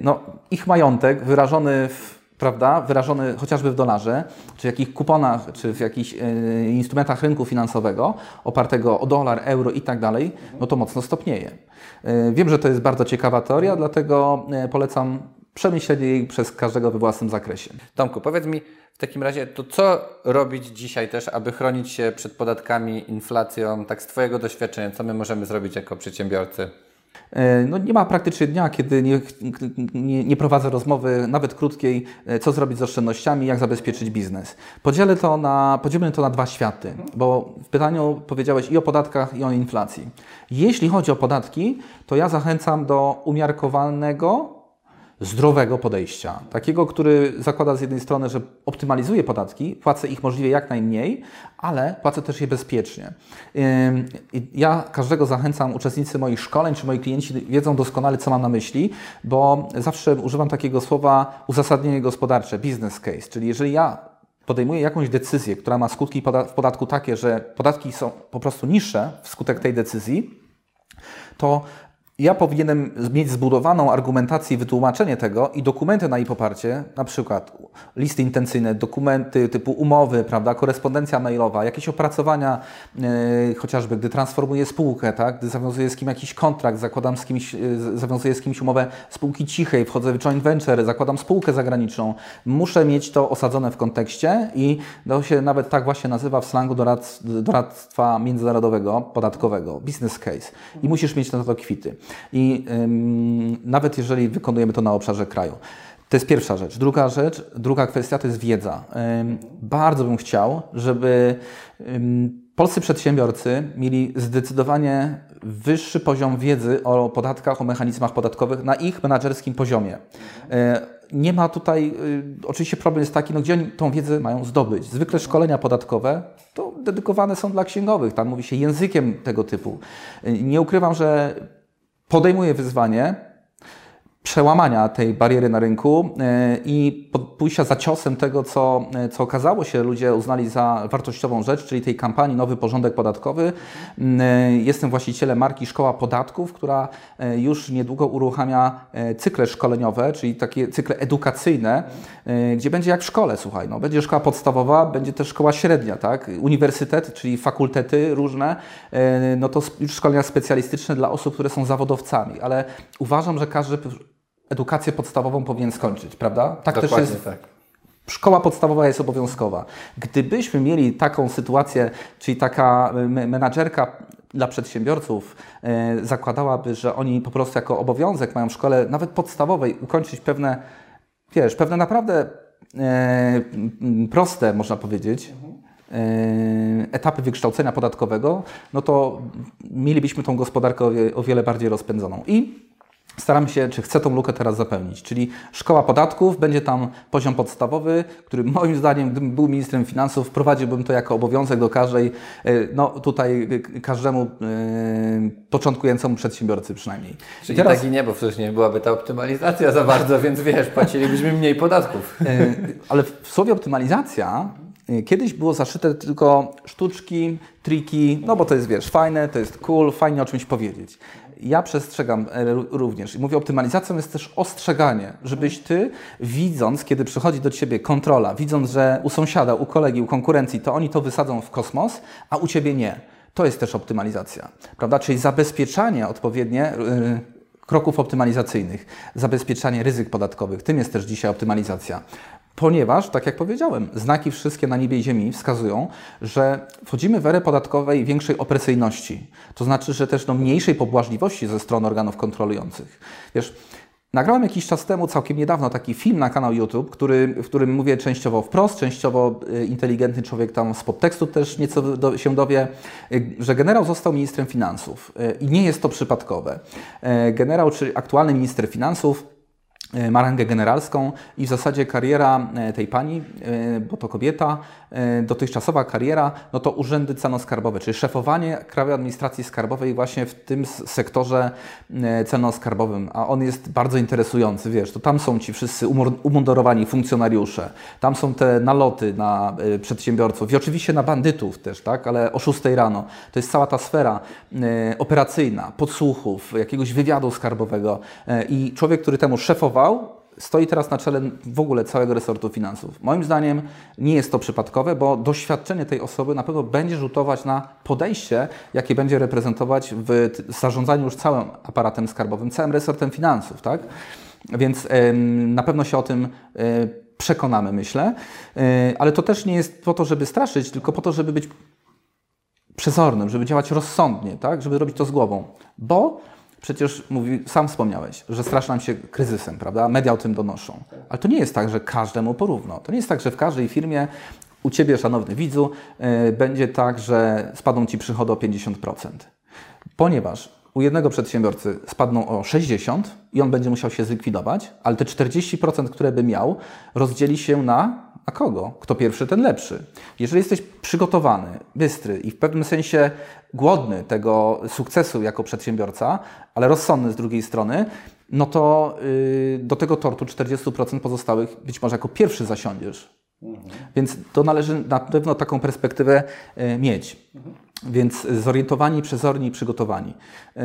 no, ich majątek wyrażony w prawda, wyrażony chociażby w dolarze, czy w jakichś kuponach, czy w jakichś e, instrumentach rynku finansowego opartego o dolar, euro i tak dalej, no to mocno stopnieje. E, wiem, że to jest bardzo ciekawa teoria, dlatego e, polecam przemyślenie jej przez każdego we własnym zakresie. Tomku, powiedz mi w takim razie, to co robić dzisiaj też, aby chronić się przed podatkami, inflacją, tak z Twojego doświadczenia, co my możemy zrobić jako przedsiębiorcy? E, no nie ma praktycznie dnia, kiedy nie, nie, nie, prowadzę rozmowy, nawet krótkiej, e, co zrobić z oszczędnościami, jak zabezpieczyć biznes. Podzielę to na, podzielmy to na dwa światy, bo w pytaniu powiedziałeś i o podatkach, i o inflacji. Jeśli chodzi o podatki, to ja zachęcam do umiarkowanego, zdrowego podejścia. Takiego, który zakłada z jednej strony, że optymalizuje podatki, płacę ich możliwie jak najmniej, ale płacę też je bezpiecznie. Ja każdego zachęcam, uczestnicy moich szkoleń czy moi klienci wiedzą doskonale, co mam na myśli, bo zawsze używam takiego słowa uzasadnienie gospodarcze, business case, czyli jeżeli ja podejmuję jakąś decyzję, która ma skutki w podatku takie, że podatki są po prostu niższe wskutek tej decyzji, to ja powinienem mieć zbudowaną argumentację i wytłumaczenie tego i dokumenty na jej poparcie, na przykład listy intencyjne, dokumenty typu umowy, prawda, korespondencja mailowa, jakieś opracowania, yy, chociażby gdy transformuję spółkę, tak, gdy zawiązuję z kim jakiś kontrakt, zakładam z kimś, yy, zawiązuję z kimś umowę spółki cichej, wchodzę w joint venture, zakładam spółkę zagraniczną. Muszę mieć to osadzone w kontekście i to się nawet tak właśnie nazywa w slangu dorad, doradztwa międzynarodowego, podatkowego, business case. I musisz mieć na to kwity. I ym, nawet jeżeli wykonujemy to na obszarze kraju. To jest pierwsza rzecz. Druga rzecz, druga kwestia to jest wiedza. Ym, bardzo bym chciał, żeby ym, polscy przedsiębiorcy mieli zdecydowanie wyższy poziom wiedzy o podatkach, o mechanizmach podatkowych na ich menedżerskim poziomie. Nie ma tutaj, oczywiście problem jest taki, no gdzie oni tą wiedzę mają zdobyć. Zwykle szkolenia podatkowe to dedykowane są dla księgowych, tam mówi się językiem tego typu. Nie ukrywam, że podejmuję wyzwanie przełamania tej bariery na rynku e, i pójścia za ciosem tego, co, e, co okazało się, ludzie uznali za wartościową rzecz, czyli tej kampanii Nowy Porządek Podatkowy. E, jestem właścicielem marki Szkoła Podatków, która już niedługo uruchamia cykle szkoleniowe, czyli takie cykle edukacyjne, gdzie będzie jak w szkole, słuchaj, no, będzie szkoła podstawowa, będzie też szkoła średnia, tak? uniwersytet, czyli fakultety różne, no to już szkolenia specjalistyczne dla osób, które są zawodowcami, ale uważam, że każdy edukację podstawową powinien skończyć, prawda? Tak Dokładnie też jest. Tak. Szkoła podstawowa jest obowiązkowa. Gdybyśmy mieli taką sytuację, czyli taka menadżerka dla przedsiębiorców zakładałaby, że oni po prostu jako obowiązek mają w szkole nawet podstawowej ukończyć pewne, wiesz, pewne naprawdę e, proste, można powiedzieć, e, etapy wykształcenia podatkowego, no to mielibyśmy tą gospodarkę o, wiele bardziej rozpędzoną. I staramy się, czy chcę tą lukę teraz zapełnić. Czyli szkoła podatków, będzie tam poziom podstawowy, który moim zdaniem, gdybym był ministrem finansów, wprowadziłbym to jako obowiązek do każdej, e, no tutaj e, każdemu e, początkującemu przedsiębiorcy przynajmniej. Czyli teraz... tak i nie, bo przecież nie byłaby ta optymalizacja za bardzo, [laughs] więc wiesz, płacilibyśmy mniej podatków. Ale w słowie optymalizacja Kiedyś było zaszyte tylko sztuczki, triki, no bo to jest, wiesz, fajne, to jest cool, fajnie o czymś powiedzieć ja przestrzegam e, również i mówię, optymalizacją jest też ostrzeganie, żebyś ty, widząc, kiedy przychodzi do ciebie kontrola, widząc, że u sąsiada, u kolegi, u konkurencji, to oni to wysadzą w kosmos, a u ciebie nie. To jest też optymalizacja, prawda? Czyli zabezpieczanie odpowiednie yy, kroków optymalizacyjnych, zabezpieczanie ryzyk podatkowych. Tym jest też dzisiaj optymalizacja. Ponieważ, tak jak powiedziałem, znaki wszystkie na niebie i ziemi wskazują, że wchodzimy w erę podatkowej większej opresyjności. To znaczy, że też no, mniejszej pobłażliwości ze strony organów kontrolujących. Wiesz, Nagrałem jakiś czas temu, całkiem niedawno, taki film na kanał YouTube, który, w którym mówię częściowo wprost, częściowo y, inteligentny człowiek tam z podtekstu też nieco do, się dowie, y, że generał został ministrem finansów. Y, I nie jest to przypadkowe. Generał, czy aktualny minister finansów, E, ma rangę generalską i w zasadzie kariera e, tej pani, e, bo to kobieta, dotychczasowa kariera, no to urzędy celno-skarbowe, czyli szefowanie Krajowej Administracji Skarbowej właśnie w tym sektorze celno-skarbowym, a on jest bardzo interesujący, wiesz, to tam są ci wszyscy umundurowani funkcjonariusze, tam są te naloty na przedsiębiorców i oczywiście na bandytów też, tak, ale o 6 rano. To jest cała ta sfera operacyjna, podsłuchów, jakiegoś wywiadu skarbowego i człowiek, który temu szefował, stoi teraz na czele w ogóle całego resortu finansów. Moim zdaniem nie jest to przypadkowe, bo doświadczenie tej osoby na pewno będzie rzutować na podejście, jakie będzie reprezentować w zarządzaniu już całym aparatem skarbowym, całym resortem finansów, tak? Więc na pewno się o tym e, przekonamy, myślę. E, ale to też nie jest po to, żeby straszyć, tylko po to, żeby być przezornym, żeby działać rozsądnie, tak? Żeby robić to z głową. Bo Przecież mówi, sam wspomniałeś, że straszy nam się kryzysem, prawda? Media o tym donoszą. Ale to nie jest tak, że każdemu porówno. To nie jest tak, że w każdej firmie u Ciebie, szanowny widzu, yy, będzie tak, że spadną Ci przychody o 50%. Ponieważ u jednego przedsiębiorcy spadną o 60% i on będzie musiał się zlikwidować, ale te 40%, które by miał, rozdzieli się na a kogo? Kto pierwszy, ten lepszy. Jeżeli jesteś przygotowany, bystry i w pewnym sensie głodny tego sukcesu jako przedsiębiorca, ale rozsądny z drugiej strony, no to yy, do tego tortu 40% pozostałych być może jako pierwszy zasiądziesz. Mhm. Więc to należy na pewno taką perspektywę yy, mieć. Mhm. Więc zorientowani, przezorni i przygotowani. Yy,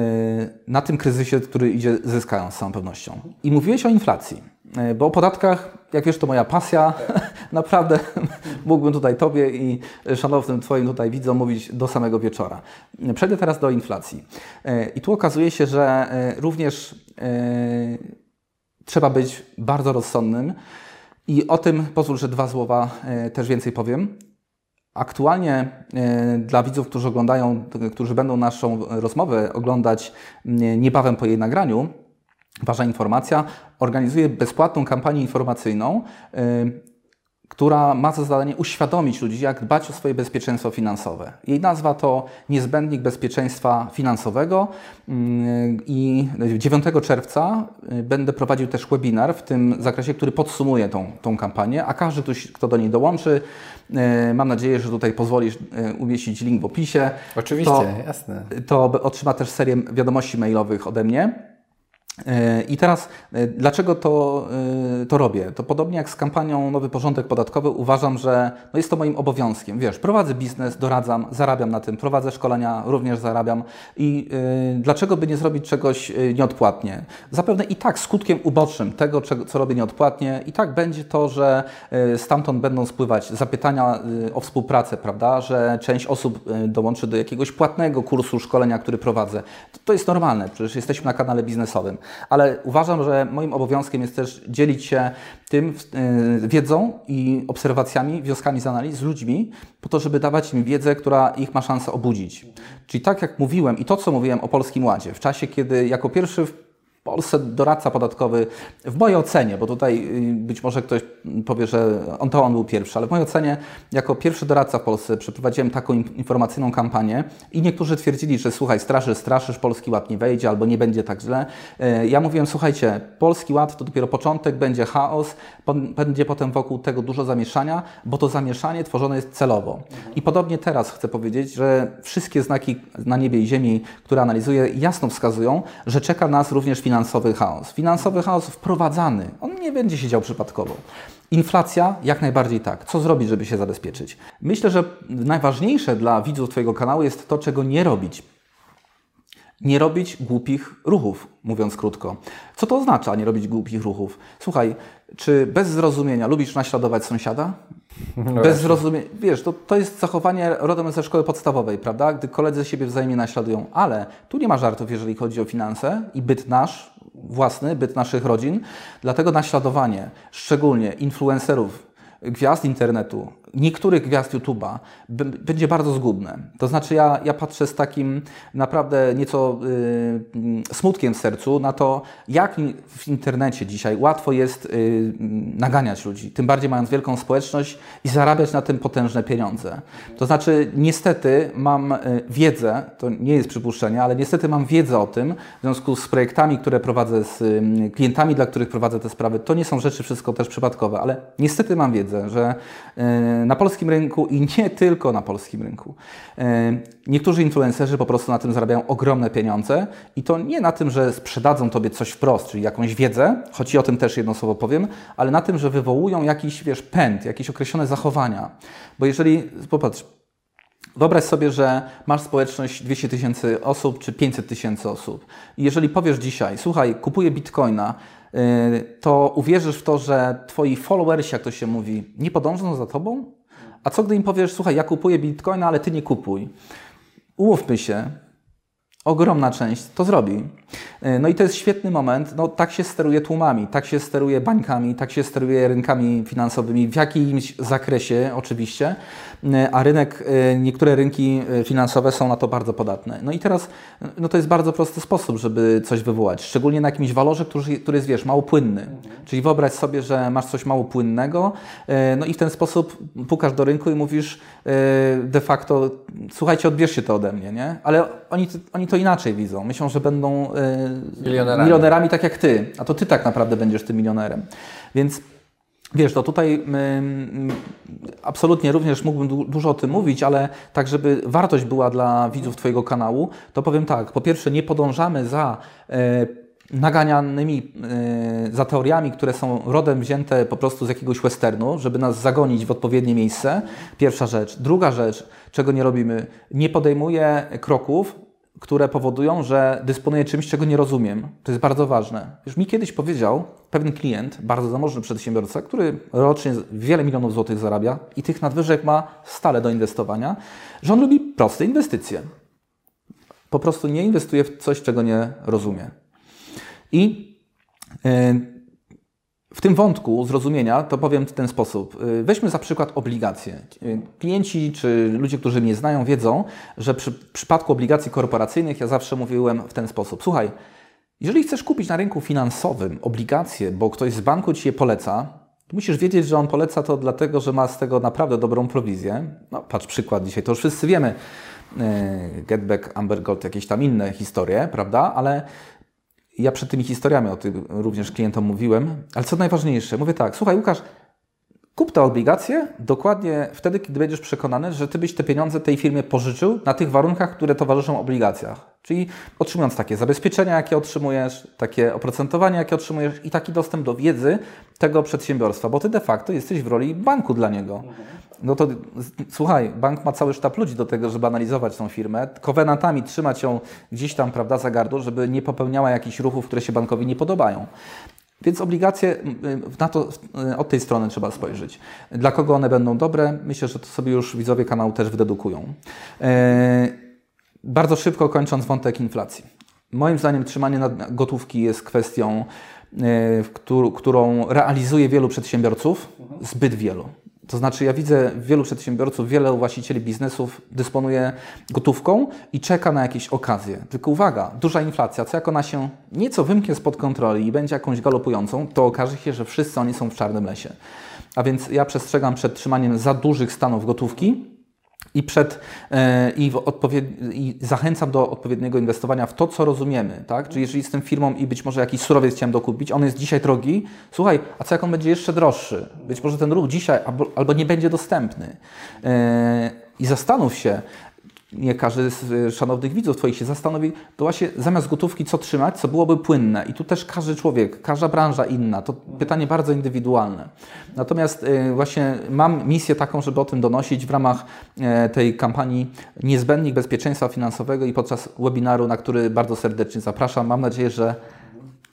na tym kryzysie, który idzie, zyskają z całą pewnością. I mówiłeś o inflacji. E, bo o podatkach, jak wiesz, to moja pasja. [laughs] Naprawdę [laughs] mógłbym tutaj Tobie i szanownym Twoim tutaj widzom mówić do samego wieczora. Przejdę teraz do inflacji. E, I tu okazuje się, że e, również trzeba być bardzo rozsądnym. I o tym pozwól, że dwa słowa też więcej powiem. Aktualnie dla widzów, którzy oglądają, którzy będą naszą rozmowę oglądać niebawem po jej nagraniu, Ważna informacja, organizuje bezpłatną kampanię informacyjną, y, która ma za zadanie uświadomić ludzi, jak dbać o swoje bezpieczeństwo finansowe. Jej nazwa to Niezbędnik Bezpieczeństwa Finansowego y, i 9 czerwca y, będę prowadził też webinar w tym zakresie, który podsumuje tą, tą kampanię, a każdy, kto do niej dołączy, mam nadzieję, że tutaj pozwolisz umieścić link w opisie. Oczywiście, to, jasne. To otrzyma też serię wiadomości mailowych ode mnie I teraz, e, dlaczego to, e, to robię? To podobnie jak z kampanią Nowy Porządek Podatkowy, uważam, że no jest to moim obowiązkiem. Wiesz, prowadzę biznes, doradzam, zarabiam na tym, prowadzę szkolenia, również zarabiam. I dlaczego by nie zrobić czegoś nieodpłatnie? Zapewne i tak skutkiem ubocznym tego, co robię nieodpłatnie, i tak będzie to, że stamtąd będą spływać zapytania o współpracę, prawda? Że część osób dołączy do jakiegoś płatnego kursu szkolenia, który prowadzę. To, to jest normalne, przecież jesteśmy na kanale biznesowym ale uważam, że moim obowiązkiem jest też dzielić się tym y, wiedzą i obserwacjami, wnioskami z analiz z ludźmi, po to, żeby dawać im wiedzę, która ich ma szansę obudzić. Czyli tak jak mówiłem i to, co mówiłem o Polskim Ładzie, w czasie, kiedy jako pierwszy Polsce doradca podatkowy, w mojej ocenie, bo tutaj y, być może ktoś powie, że on to on był pierwszy, ale w mojej ocenie, jako pierwszy doradca w Polsce przeprowadziłem taką informacyjną kampanię i niektórzy twierdzili, że słuchaj, straszysz, straszysz, Polski Ład nie wejdzie albo nie będzie tak źle. Y, ja mówiłem, słuchajcie, Polski Ład to dopiero początek, będzie chaos, będzie potem wokół tego dużo zamieszania, bo to zamieszanie tworzone jest celowo. I podobnie teraz chcę powiedzieć, że wszystkie znaki na niebie i ziemi, które analizuję, jasno wskazują, że czeka nas również finansowanie finansowy chaos. Finansowy chaos wprowadzany, on nie będzie się dział przypadkowo. Inflacja jak najbardziej tak. Co zrobić, żeby się zabezpieczyć? Myślę, że najważniejsze dla widzów Twojego kanału jest to, czego nie robić. Nie robić głupich ruchów, mówiąc krótko. Co to oznacza, nie robić głupich ruchów? Słuchaj, czy bez zrozumienia lubisz naśladować sąsiada? No bez zrozumienia. Wiesz, to, to jest zachowanie rodem ze szkoły podstawowej, prawda? Gdy koledzy siebie wzajemnie naśladują. Ale tu nie ma żartów, jeżeli chodzi o finanse i byt nasz, własny, byt naszych rodzin. Dlatego naśladowanie, szczególnie influencerów, gwiazd internetu, niektórych gwiazd YouTube'a będzie bardzo zgubne. To znaczy ja, ja patrzę z takim naprawdę nieco y, smutkiem w sercu na to, jak w internecie dzisiaj łatwo jest y, naganiać ludzi, tym bardziej mając wielką społeczność i zarabiać na tym potężne pieniądze. To znaczy niestety mam y, wiedzę, to nie jest przypuszczenie, ale niestety mam wiedzę o tym w związku z projektami, które prowadzę, z y, klientami, dla których prowadzę te sprawy. To nie są rzeczy wszystko też przypadkowe, ale niestety mam wiedzę, że y, na polskim rynku i nie tylko na polskim rynku. E, niektórzy influencerzy po prostu na tym zarabiają ogromne pieniądze i to nie na tym, że sprzedadzą Tobie coś wprost, czyli jakąś wiedzę, choć i o tym też jedno słowo powiem, ale na tym, że wywołują jakiś, wiesz, pęd, jakieś określone zachowania. Bo jeżeli, popatrz, Wyobraź sobie, że masz społeczność 200 tysięcy osób czy 500 tysięcy osób. I jeżeli powiesz dzisiaj, słuchaj, kupuję bitcoina, to uwierzysz w to, że twoi followersi, jak to się mówi, nie podążą za tobą? A co gdy im powiesz, słuchaj, ja kupuję bitcoina, ale ty nie kupuj? Umówmy się, ogromna część to zrobi. E, no i to jest świetny moment. No, tak się steruje tłumami, tak się steruje bańkami, tak się steruje rynkami finansowymi w jakimś zakresie oczywiście, e, a rynek, e, niektóre rynki finansowe są na to bardzo podatne. No i teraz no to jest bardzo prosty sposób, żeby coś wywołać, szczególnie na jakimś walorze, który, który jest, wiesz, mało płynny. Czyli wyobraź sobie, że masz coś mało płynnego, no i w ten sposób pukasz do rynku i mówisz de facto, słuchajcie, odbierzcie to ode mnie, nie? Ale oni, oni to inaczej widzą. Myślą, że będą milionerami. milionerami tak jak ty, a to ty tak naprawdę będziesz tym milionerem. Więc Wiesz, to tutaj absolutnie również mógłbym dużo o tym mówić, ale tak, żeby wartość była dla widzów Twojego kanału, to powiem tak. Po pierwsze, nie podążamy za e, naganianymi e, za teoriami, które są rodem wzięte po prostu z jakiegoś westernu, żeby nas zagonić w odpowiednie miejsce. Pierwsza rzecz. Druga rzecz, czego nie robimy, nie podejmuję kroków, które powodują, że dysponuję czymś, czego nie rozumiem. To jest bardzo ważne. Już mi kiedyś powiedział pewien klient, bardzo zamożny przedsiębiorca, który rocznie wiele milionów złotych zarabia i tych nadwyżek ma stale do inwestowania, że on lubi proste inwestycje. Po prostu nie inwestuje w coś, czego nie rozumie. I yy, w tym wątku zrozumienia to powiem w ten sposób. Y, weźmy za przykład obligacje. Y, klienci czy ludzie, którzy mnie znają, wiedzą, że przy przypadku obligacji korporacyjnych ja zawsze mówiłem w ten sposób. Słuchaj, jeżeli chcesz kupić na rynku finansowym obligacje, bo ktoś z banku ci je poleca, musisz wiedzieć, że on poleca to dlatego, że ma z tego naprawdę dobrą prowizję. No, patrz przykład dzisiaj, to już wszyscy wiemy. Y, Getback, Amber Gold, jakieś tam inne historie, prawda? Ale ja przed tymi historiami o tym również klientom mówiłem, ale co najważniejsze, mówię tak, słuchaj Łukasz, kup te obligacje dokładnie wtedy, kiedy będziesz przekonany, że ty byś te pieniądze tej firmie pożyczył na tych warunkach, które towarzyszą obligacjach. Czyli otrzymując takie zabezpieczenia, jakie otrzymujesz, takie oprocentowanie, jakie otrzymujesz i taki dostęp do wiedzy tego przedsiębiorstwa, bo ty de facto jesteś w roli banku dla niego. No to słuchaj, bank ma cały sztab ludzi do tego, żeby analizować tą firmę, kowenantami trzymać ją gdzieś tam, prawda, za gardło, żeby nie popełniała jakichś ruchów, które się bankowi nie podobają. Więc obligacje na to od tej strony trzeba spojrzeć. Dla kogo one będą dobre? Myślę, że to sobie już widzowie kanału też wydedukują. Bardzo szybko kończąc wątek inflacji. Moim zdaniem trzymanie gotówki jest kwestią, którą realizuje wielu przedsiębiorców, zbyt wielu. To znaczy, ja widzę wielu przedsiębiorców, wiele właścicieli biznesów dysponuje gotówką i czeka na jakieś okazje. Tylko uwaga, duża inflacja, co jak ona się nieco wymknie spod kontroli i będzie jakąś galopującą, to okaże się, że wszyscy oni są w czarnym lesie. A więc ja przestrzegam przed trzymaniem za dużych stanów gotówki, i, przed, e, i, i, zachęcam do odpowiedniego inwestowania w to, co rozumiemy. Tak? Czyli jeżeli jestem firmą i być może jakiś surowiec chciałem dokupić, on jest dzisiaj drogi, słuchaj, a co jak on będzie jeszcze droższy? Być może ten ruch dzisiaj albo, albo nie będzie dostępny. E, I zastanów się, nie każdy z y, szanownych widzów Twoich się zastanowi, to właśnie zamiast gotówki co trzymać, co byłoby płynne. I tu też każdy człowiek, każda branża inna. To pytanie bardzo indywidualne. Natomiast y, właśnie mam misję taką, żeby o tym donosić w ramach e, tej kampanii Niezbędnik Bezpieczeństwa Finansowego i podczas webinaru, na który bardzo serdecznie zapraszam. Mam nadzieję, że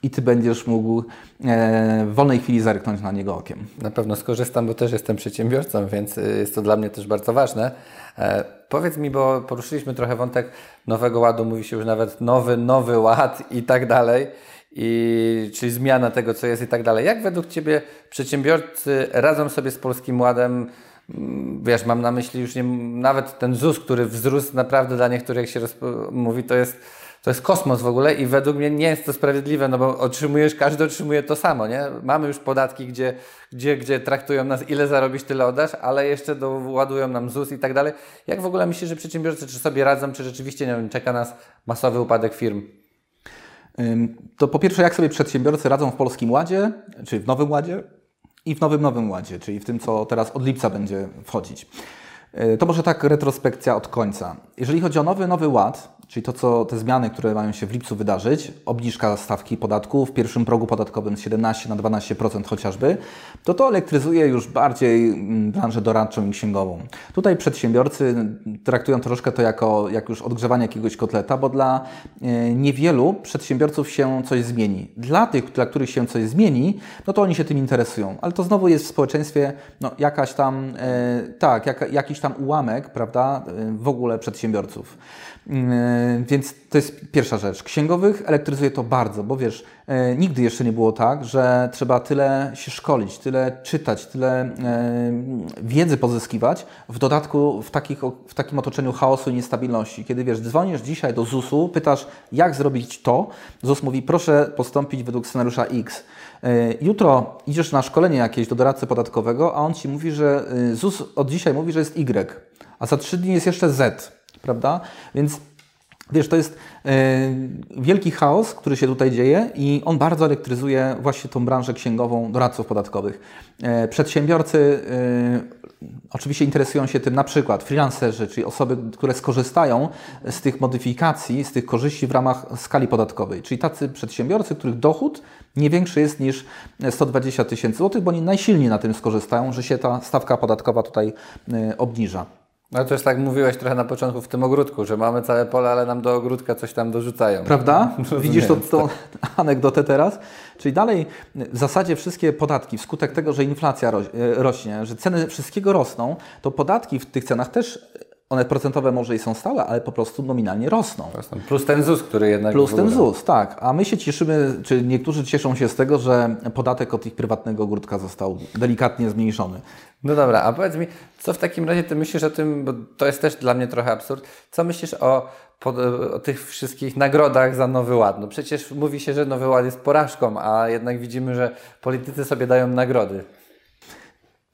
i Ty będziesz mógł e, w wolnej chwili zerknąć na niego okiem. Na pewno skorzystam, bo też jestem przedsiębiorcą, więc jest to dla mnie też bardzo ważne. E, powiedz mi, bo poruszyliśmy trochę wątek nowego ładu, mówi się już nawet nowy, nowy ład i tak dalej. I, czyli zmiana tego, co jest i tak dalej. Jak według Ciebie przedsiębiorcy radzą sobie z Polskim Ładem? Mm, wiesz, mam na myśli już nie, nawet ten ZUS, który wzrósł naprawdę dla niektórych, jak się mówi, to jest to jest kosmos w ogóle i według mnie nie jest to sprawiedliwe, no bo otrzymujesz, każdy otrzymuje to samo, nie? Mamy już podatki, gdzie, gdzie, gdzie traktują nas, ile zarobisz, tyle oddasz, ale jeszcze doładują nam ZUS i tak dalej. Jak w ogóle myślisz, że przedsiębiorcy czy sobie radzą, czy rzeczywiście nie wiem, czeka nas masowy upadek firm? To po pierwsze, jak sobie przedsiębiorcy radzą w Polskim Ładzie, czy w Nowym Ładzie i w Nowym Nowym Ładzie, czyli w tym, co teraz od lipca będzie wchodzić. E, to może tak retrospekcja od końca. Jeżeli chodzi o nowy, nowy ład, czyli to, co te zmiany, które mają się w lipcu wydarzyć, obniżka stawki podatku w pierwszym progu podatkowym z 17 na 12% chociażby, to to elektryzuje już bardziej mm, branżę doradczą i księgową. Tutaj przedsiębiorcy traktują troszkę to jako jak już odgrzewanie jakiegoś kotleta, bo dla e, niewielu przedsiębiorców się coś zmieni. Dla tych, dla których się coś zmieni, no to oni się tym interesują. Ale to znowu jest w społeczeństwie no, jakaś tam, e, tak, jak, jakiś tam ułamek, prawda, e, w ogóle przedsiębiorców. E, więc to jest pierwsza rzecz. Księgowych elektryzuje to bardzo, bo wiesz, e, nigdy jeszcze nie było tak, że trzeba tyle się szkolić, tyle czytać, tyle e, wiedzy pozyskiwać, w dodatku w, takich, w takim otoczeniu chaosu i niestabilności. Kiedy wiesz, dzwonisz dzisiaj do ZUS-u, pytasz, jak zrobić to, ZUS mówi, proszę postąpić według scenariusza X. Jutro idziesz na szkolenie jakieś do doradcy podatkowego, a on ci mówi, że ZUS od dzisiaj mówi, że jest Y, a za trzy dni jest jeszcze Z prawda? Więc wiesz, to jest e, wielki chaos, który się tutaj dzieje i on bardzo elektryzuje właśnie tą branżę księgową doradców podatkowych. E, przedsiębiorcy e, oczywiście interesują się tym na przykład freelancerzy, czyli osoby, które skorzystają z tych modyfikacji, z tych korzyści w ramach skali podatkowej, czyli tacy przedsiębiorcy, których dochód nie większy jest niż 120 tysięcy złotych, bo oni najsilniej na tym skorzystają, że się ta stawka podatkowa tutaj obniża. No to jest tak mówiłeś trochę na początku w tym ogródku, że mamy całe pole, ale nam do ogródka coś tam dorzucają. Prawda? [laughs] Widzisz tą, tą [laughs] anegdotę teraz? Czyli dalej w zasadzie wszystkie podatki, wskutek tego, że inflacja e, rośnie, że ceny wszystkiego rosną, to podatki w tych cenach też one procentowe może i są stałe, ale po prostu nominalnie rosną. Plus ten ZUS, który jednak. Plus ten ZUS, tak. A my się cieszymy, czy niektórzy cieszą się z tego, że podatek od ich prywatnego ogródka został delikatnie zmniejszony. No dobra, a powiedz mi, co w takim razie ty myślisz o tym, bo to jest też dla mnie trochę absurd, co myślisz o, o tych wszystkich nagrodach za Nowy Ład? No przecież mówi się, że Nowy Ład jest porażką, a jednak widzimy, że politycy sobie dają nagrody.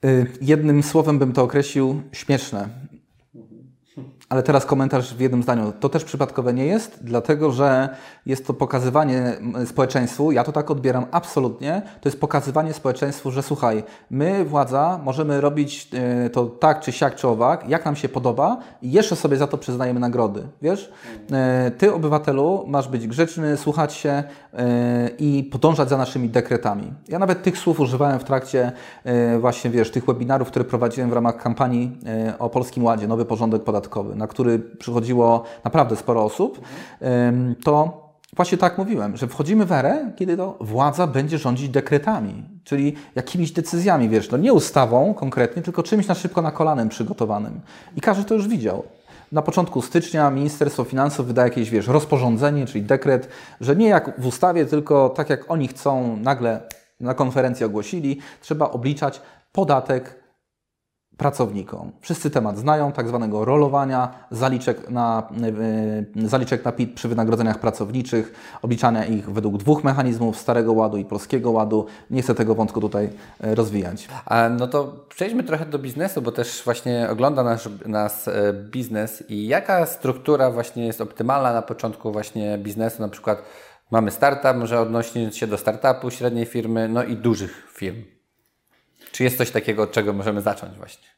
Y, jednym słowem bym to określił śmieszne. Ale teraz komentarz w jednym zdaniu. To też przypadkowe nie jest, dlatego że jest to pokazywanie społeczeństwu, ja to tak odbieram absolutnie, to jest pokazywanie społeczeństwu, że słuchaj, my władza możemy robić e, to tak, czy siak, czy owak, jak nam się podoba i jeszcze sobie za to przyznajemy nagrody, wiesz? E, ty, obywatelu, masz być grzeczny, słuchać się e, i podążać za naszymi dekretami. Ja nawet tych słów używałem w trakcie właśnie, wiesz, tych webinarów, które prowadziłem w ramach kampanii o Polskim Ładzie, Nowy Porządek Podatkowy, na który przychodziło naprawdę sporo osób, to właśnie tak mówiłem, że wchodzimy w erę, kiedy to władza będzie rządzić dekretami, czyli jakimiś decyzjami, wiesz, no nie ustawą konkretnie, tylko czymś na szybko na kolanem przygotowanym. I każdy to już widział. Na początku stycznia Ministerstwo Finansów wyda jakieś, wiesz, rozporządzenie, czyli dekret, że nie jak w ustawie, tylko tak jak oni chcą, nagle na konferencji ogłosili, trzeba obliczać podatek pracownikom. Wszyscy temat znają, tak zwanego rolowania, zaliczek na, yy, zaliczek na PIT przy wynagrodzeniach pracowniczych, obliczania ich według dwóch mechanizmów, Starego Ładu i Polskiego Ładu. Nie chcę tego wątku tutaj e, rozwijać. No to przejdźmy trochę do biznesu, bo też właśnie ogląda nas, nas e, biznes i jaka struktura właśnie jest optymalna na początku właśnie biznesu, na przykład mamy startup, może odnosić się do startupu, średniej firmy, no i dużych firm. Czy jest coś takiego, od czego możemy zacząć właśnie?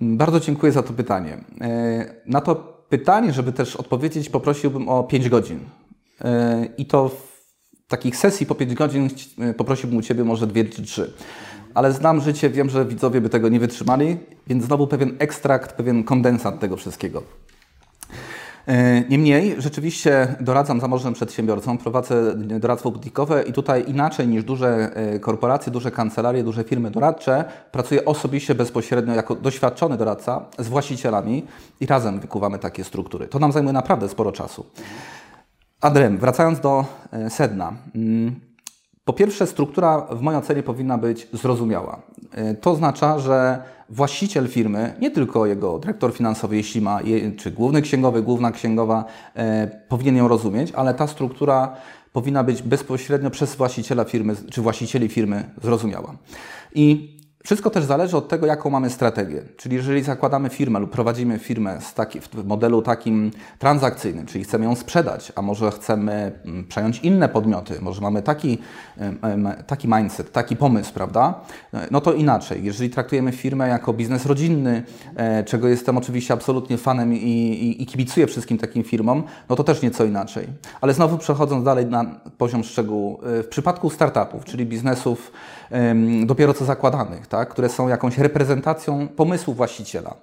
Bardzo dziękuję za to pytanie. E, na to pytanie, żeby też odpowiedzieć, poprosiłbym o 5 godzin. E, I to w takich sesji po 5 godzin e, poprosiłbym u Ciebie może 2 czy 3. Ale znam życie, wiem, że widzowie by tego nie wytrzymali, więc znowu pewien ekstrakt, pewien kondensat tego wszystkiego. E, niemniej, rzeczywiście doradzam zamożnym przedsiębiorcom, prowadzę doradztwo butikowe i tutaj inaczej niż duże e, korporacje, duże kancelarie, duże firmy doradcze, pracuję osobiście bezpośrednio jako doświadczony doradca z właścicielami i razem wykuwamy takie struktury. To nam zajmuje naprawdę sporo czasu. Adrem, wracając do e, sedna. Po pierwsze, struktura w mojej ocenie powinna być zrozumiała. To oznacza, że właściciel firmy, nie tylko jego dyrektor finansowy, jeśli ma, czy główny księgowy, główna księgowa, e, powinien ją rozumieć, ale ta struktura powinna być bezpośrednio przez właściciela firmy, czy właścicieli firmy zrozumiała. I wszystko też zależy od tego, jaką mamy strategię. Czyli jeżeli zakładamy firmę lub prowadzimy firmę taki, w modelu takim transakcyjnym, czyli chcemy ją sprzedać, a może chcemy mm, przejąć inne podmioty, może mamy taki, taki mindset, taki pomysł, prawda? No to inaczej. Jeżeli traktujemy firmę jako biznes rodzinny, e, czego jestem oczywiście absolutnie fanem i, i, i kibicuję wszystkim takim firmom, no to też nieco inaczej. Ale znowu przechodząc dalej na poziom szczegółu, e, w przypadku startupów, czyli biznesów dopiero co zakładanych, tak, które są jakąś reprezentacją pomysłu właściciela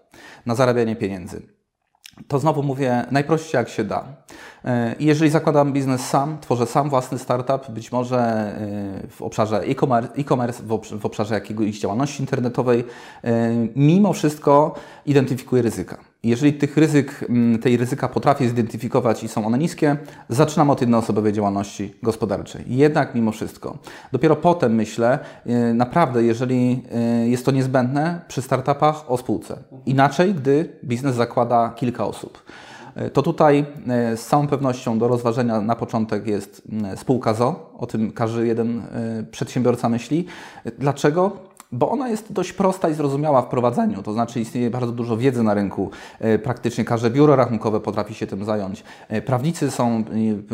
na zarabianie pieniędzy. To znowu mówię najprościej jak się da. E, jeżeli zakładam biznes sam, tworzę sam własny startup, być może e, w obszarze e-commerce, w obszarze jakiejś działalności internetowej, e, mimo wszystko identyfikuję ryzyka. Jeżeli tych ryzyk, mm, tej ryzyka potrafię zidentyfikować i są one niskie, zaczynam od jednoosobowej działalności gospodarczej. Jednak mimo wszystko. Dopiero potem myślę, y, naprawdę, jeżeli y, jest to niezbędne, przy startupach o spółce. Inaczej, gdy biznes zakłada kilka osób. Y, to tutaj z całą pewnością do rozważenia na początek jest spółka ZO, o tym każdy jeden przedsiębiorca myśli. Dlaczego? Bo ona jest dość prosta i zrozumiała w prowadzeniu, to znaczy istnieje bardzo dużo wiedzy na rynku. E, praktycznie każde biuro rachunkowe potrafi się tym zająć. E, prawnicy są,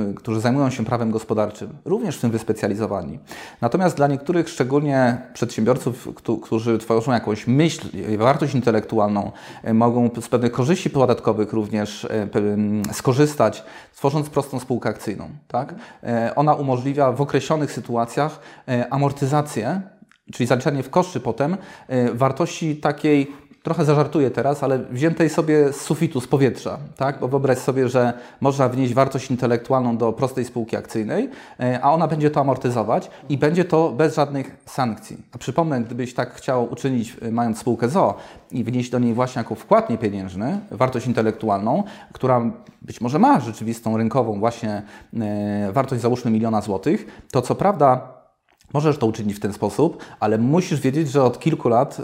e, którzy zajmują się prawem gospodarczym, również w tym wyspecjalizowani. Natomiast dla niektórych, szczególnie przedsiębiorców, którzy tworzą jakąś myśl, wartość intelektualną, mogą z pewnych korzyści podatkowych również skorzystać, tworząc prostą spółkę akcyjną. Tak? Ona umożliwia w określonych sytuacjach amortyzację czyli zaliczanie w koszty potem y, wartości takiej, trochę zażartuję teraz, ale wziętej sobie z sufitu, z powietrza. Tak? Bo wyobraź sobie, że można wnieść wartość intelektualną do prostej spółki akcyjnej, y, a ona będzie to amortyzować i będzie to bez żadnych sankcji. A przypomnę, gdybyś tak chciał uczynić, y, mając spółkę ZO i wnieść do niej właśnie jako wkład niepieniężny, wartość intelektualną, która być może ma rzeczywistą rynkową właśnie wartość załóżmy miliona złotych, to co prawda Możesz to uczynić w ten sposób, ale musisz wiedzieć, że od kilku lat y,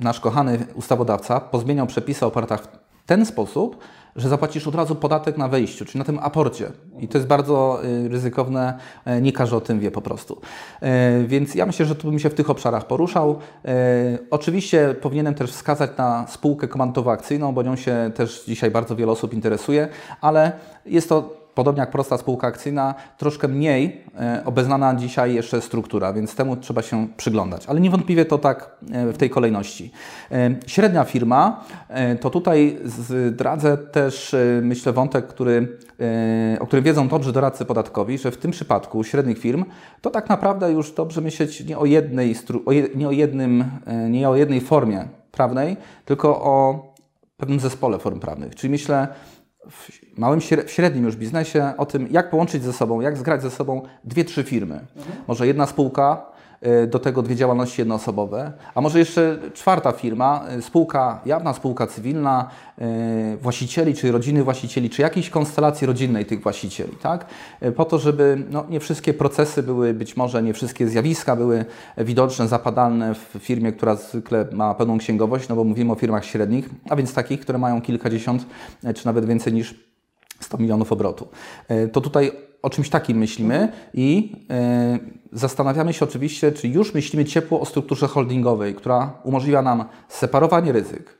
nasz kochany ustawodawca pozmieniał przepisy o opłatach ten sposób, że zapłacisz od razu podatek na wejściu, czyli na tym aporcie. I to jest bardzo y, ryzykowne, e, nie każdy o tym wie po prostu. E, więc ja myślę, że tu bym się w tych obszarach poruszał. E, oczywiście powinienem też wskazać na spółkę komandowo-akcyjną, bo nią się też dzisiaj bardzo wiele osób interesuje, ale jest to podobnie jak prosta spółka akcyjna, troszkę mniej e, obeznana dzisiaj jeszcze struktura, więc temu trzeba się przyglądać. Ale niewątpliwie to tak e, w tej kolejności. E, średnia firma, to tutaj zdradzę też, myślę, wątek, który, o którym wiedzą dobrze doradcy podatkowi, że w tym przypadku średnich firm to tak naprawdę już dobrze myśleć nie o jednej, nie o jednym, nie o jednej formie prawnej, tylko o pewnym zespole form prawnych. Czyli myślę, w małym, w średnim już biznesie o tym, jak połączyć ze sobą, jak zgrać ze sobą dwie, trzy firmy. Mhm. Może jedna spółka, do tego dwie działalności jednoosobowe, a może jeszcze czwarta firma, y, spółka jawna, spółka cywilna, y, właścicieli, czy rodziny właścicieli, czy jakiejś konstelacji rodzinnej tych właścicieli, tak? Po to, żeby no, nie wszystkie procesy były, być może nie wszystkie zjawiska były widoczne, zapadalne w firmie, która zwykle ma pełną księgowość, no bo mówimy o firmach średnich, a więc takich, które mają kilkadziesiąt, czy nawet więcej niż 100 milionów obrotu. To tutaj o czymś takim myślimy i e, zastanawiamy się oczywiście, czy już myślimy ciepło o strukturze holdingowej, która umożliwia nam separowanie ryzyk,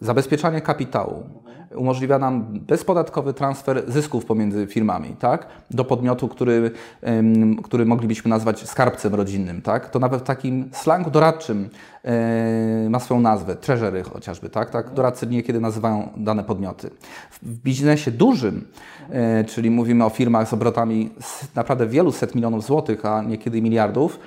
zabezpieczanie kapitału, umożliwia nam bezpodatkowy transfer zysków pomiędzy firmami, tak? Do podmiotu, który, który moglibyśmy nazwać skarbcem rodzinnym, tak? To nawet w takim slangu doradczym e, ma swoją nazwę, treasury chociażby, tak? tak? Doradcy niekiedy nazywają dane podmioty. W biznesie dużym, e, czyli mówimy o firmach z obrotami naprawdę wielu set milionów złotych, a niekiedy miliardów,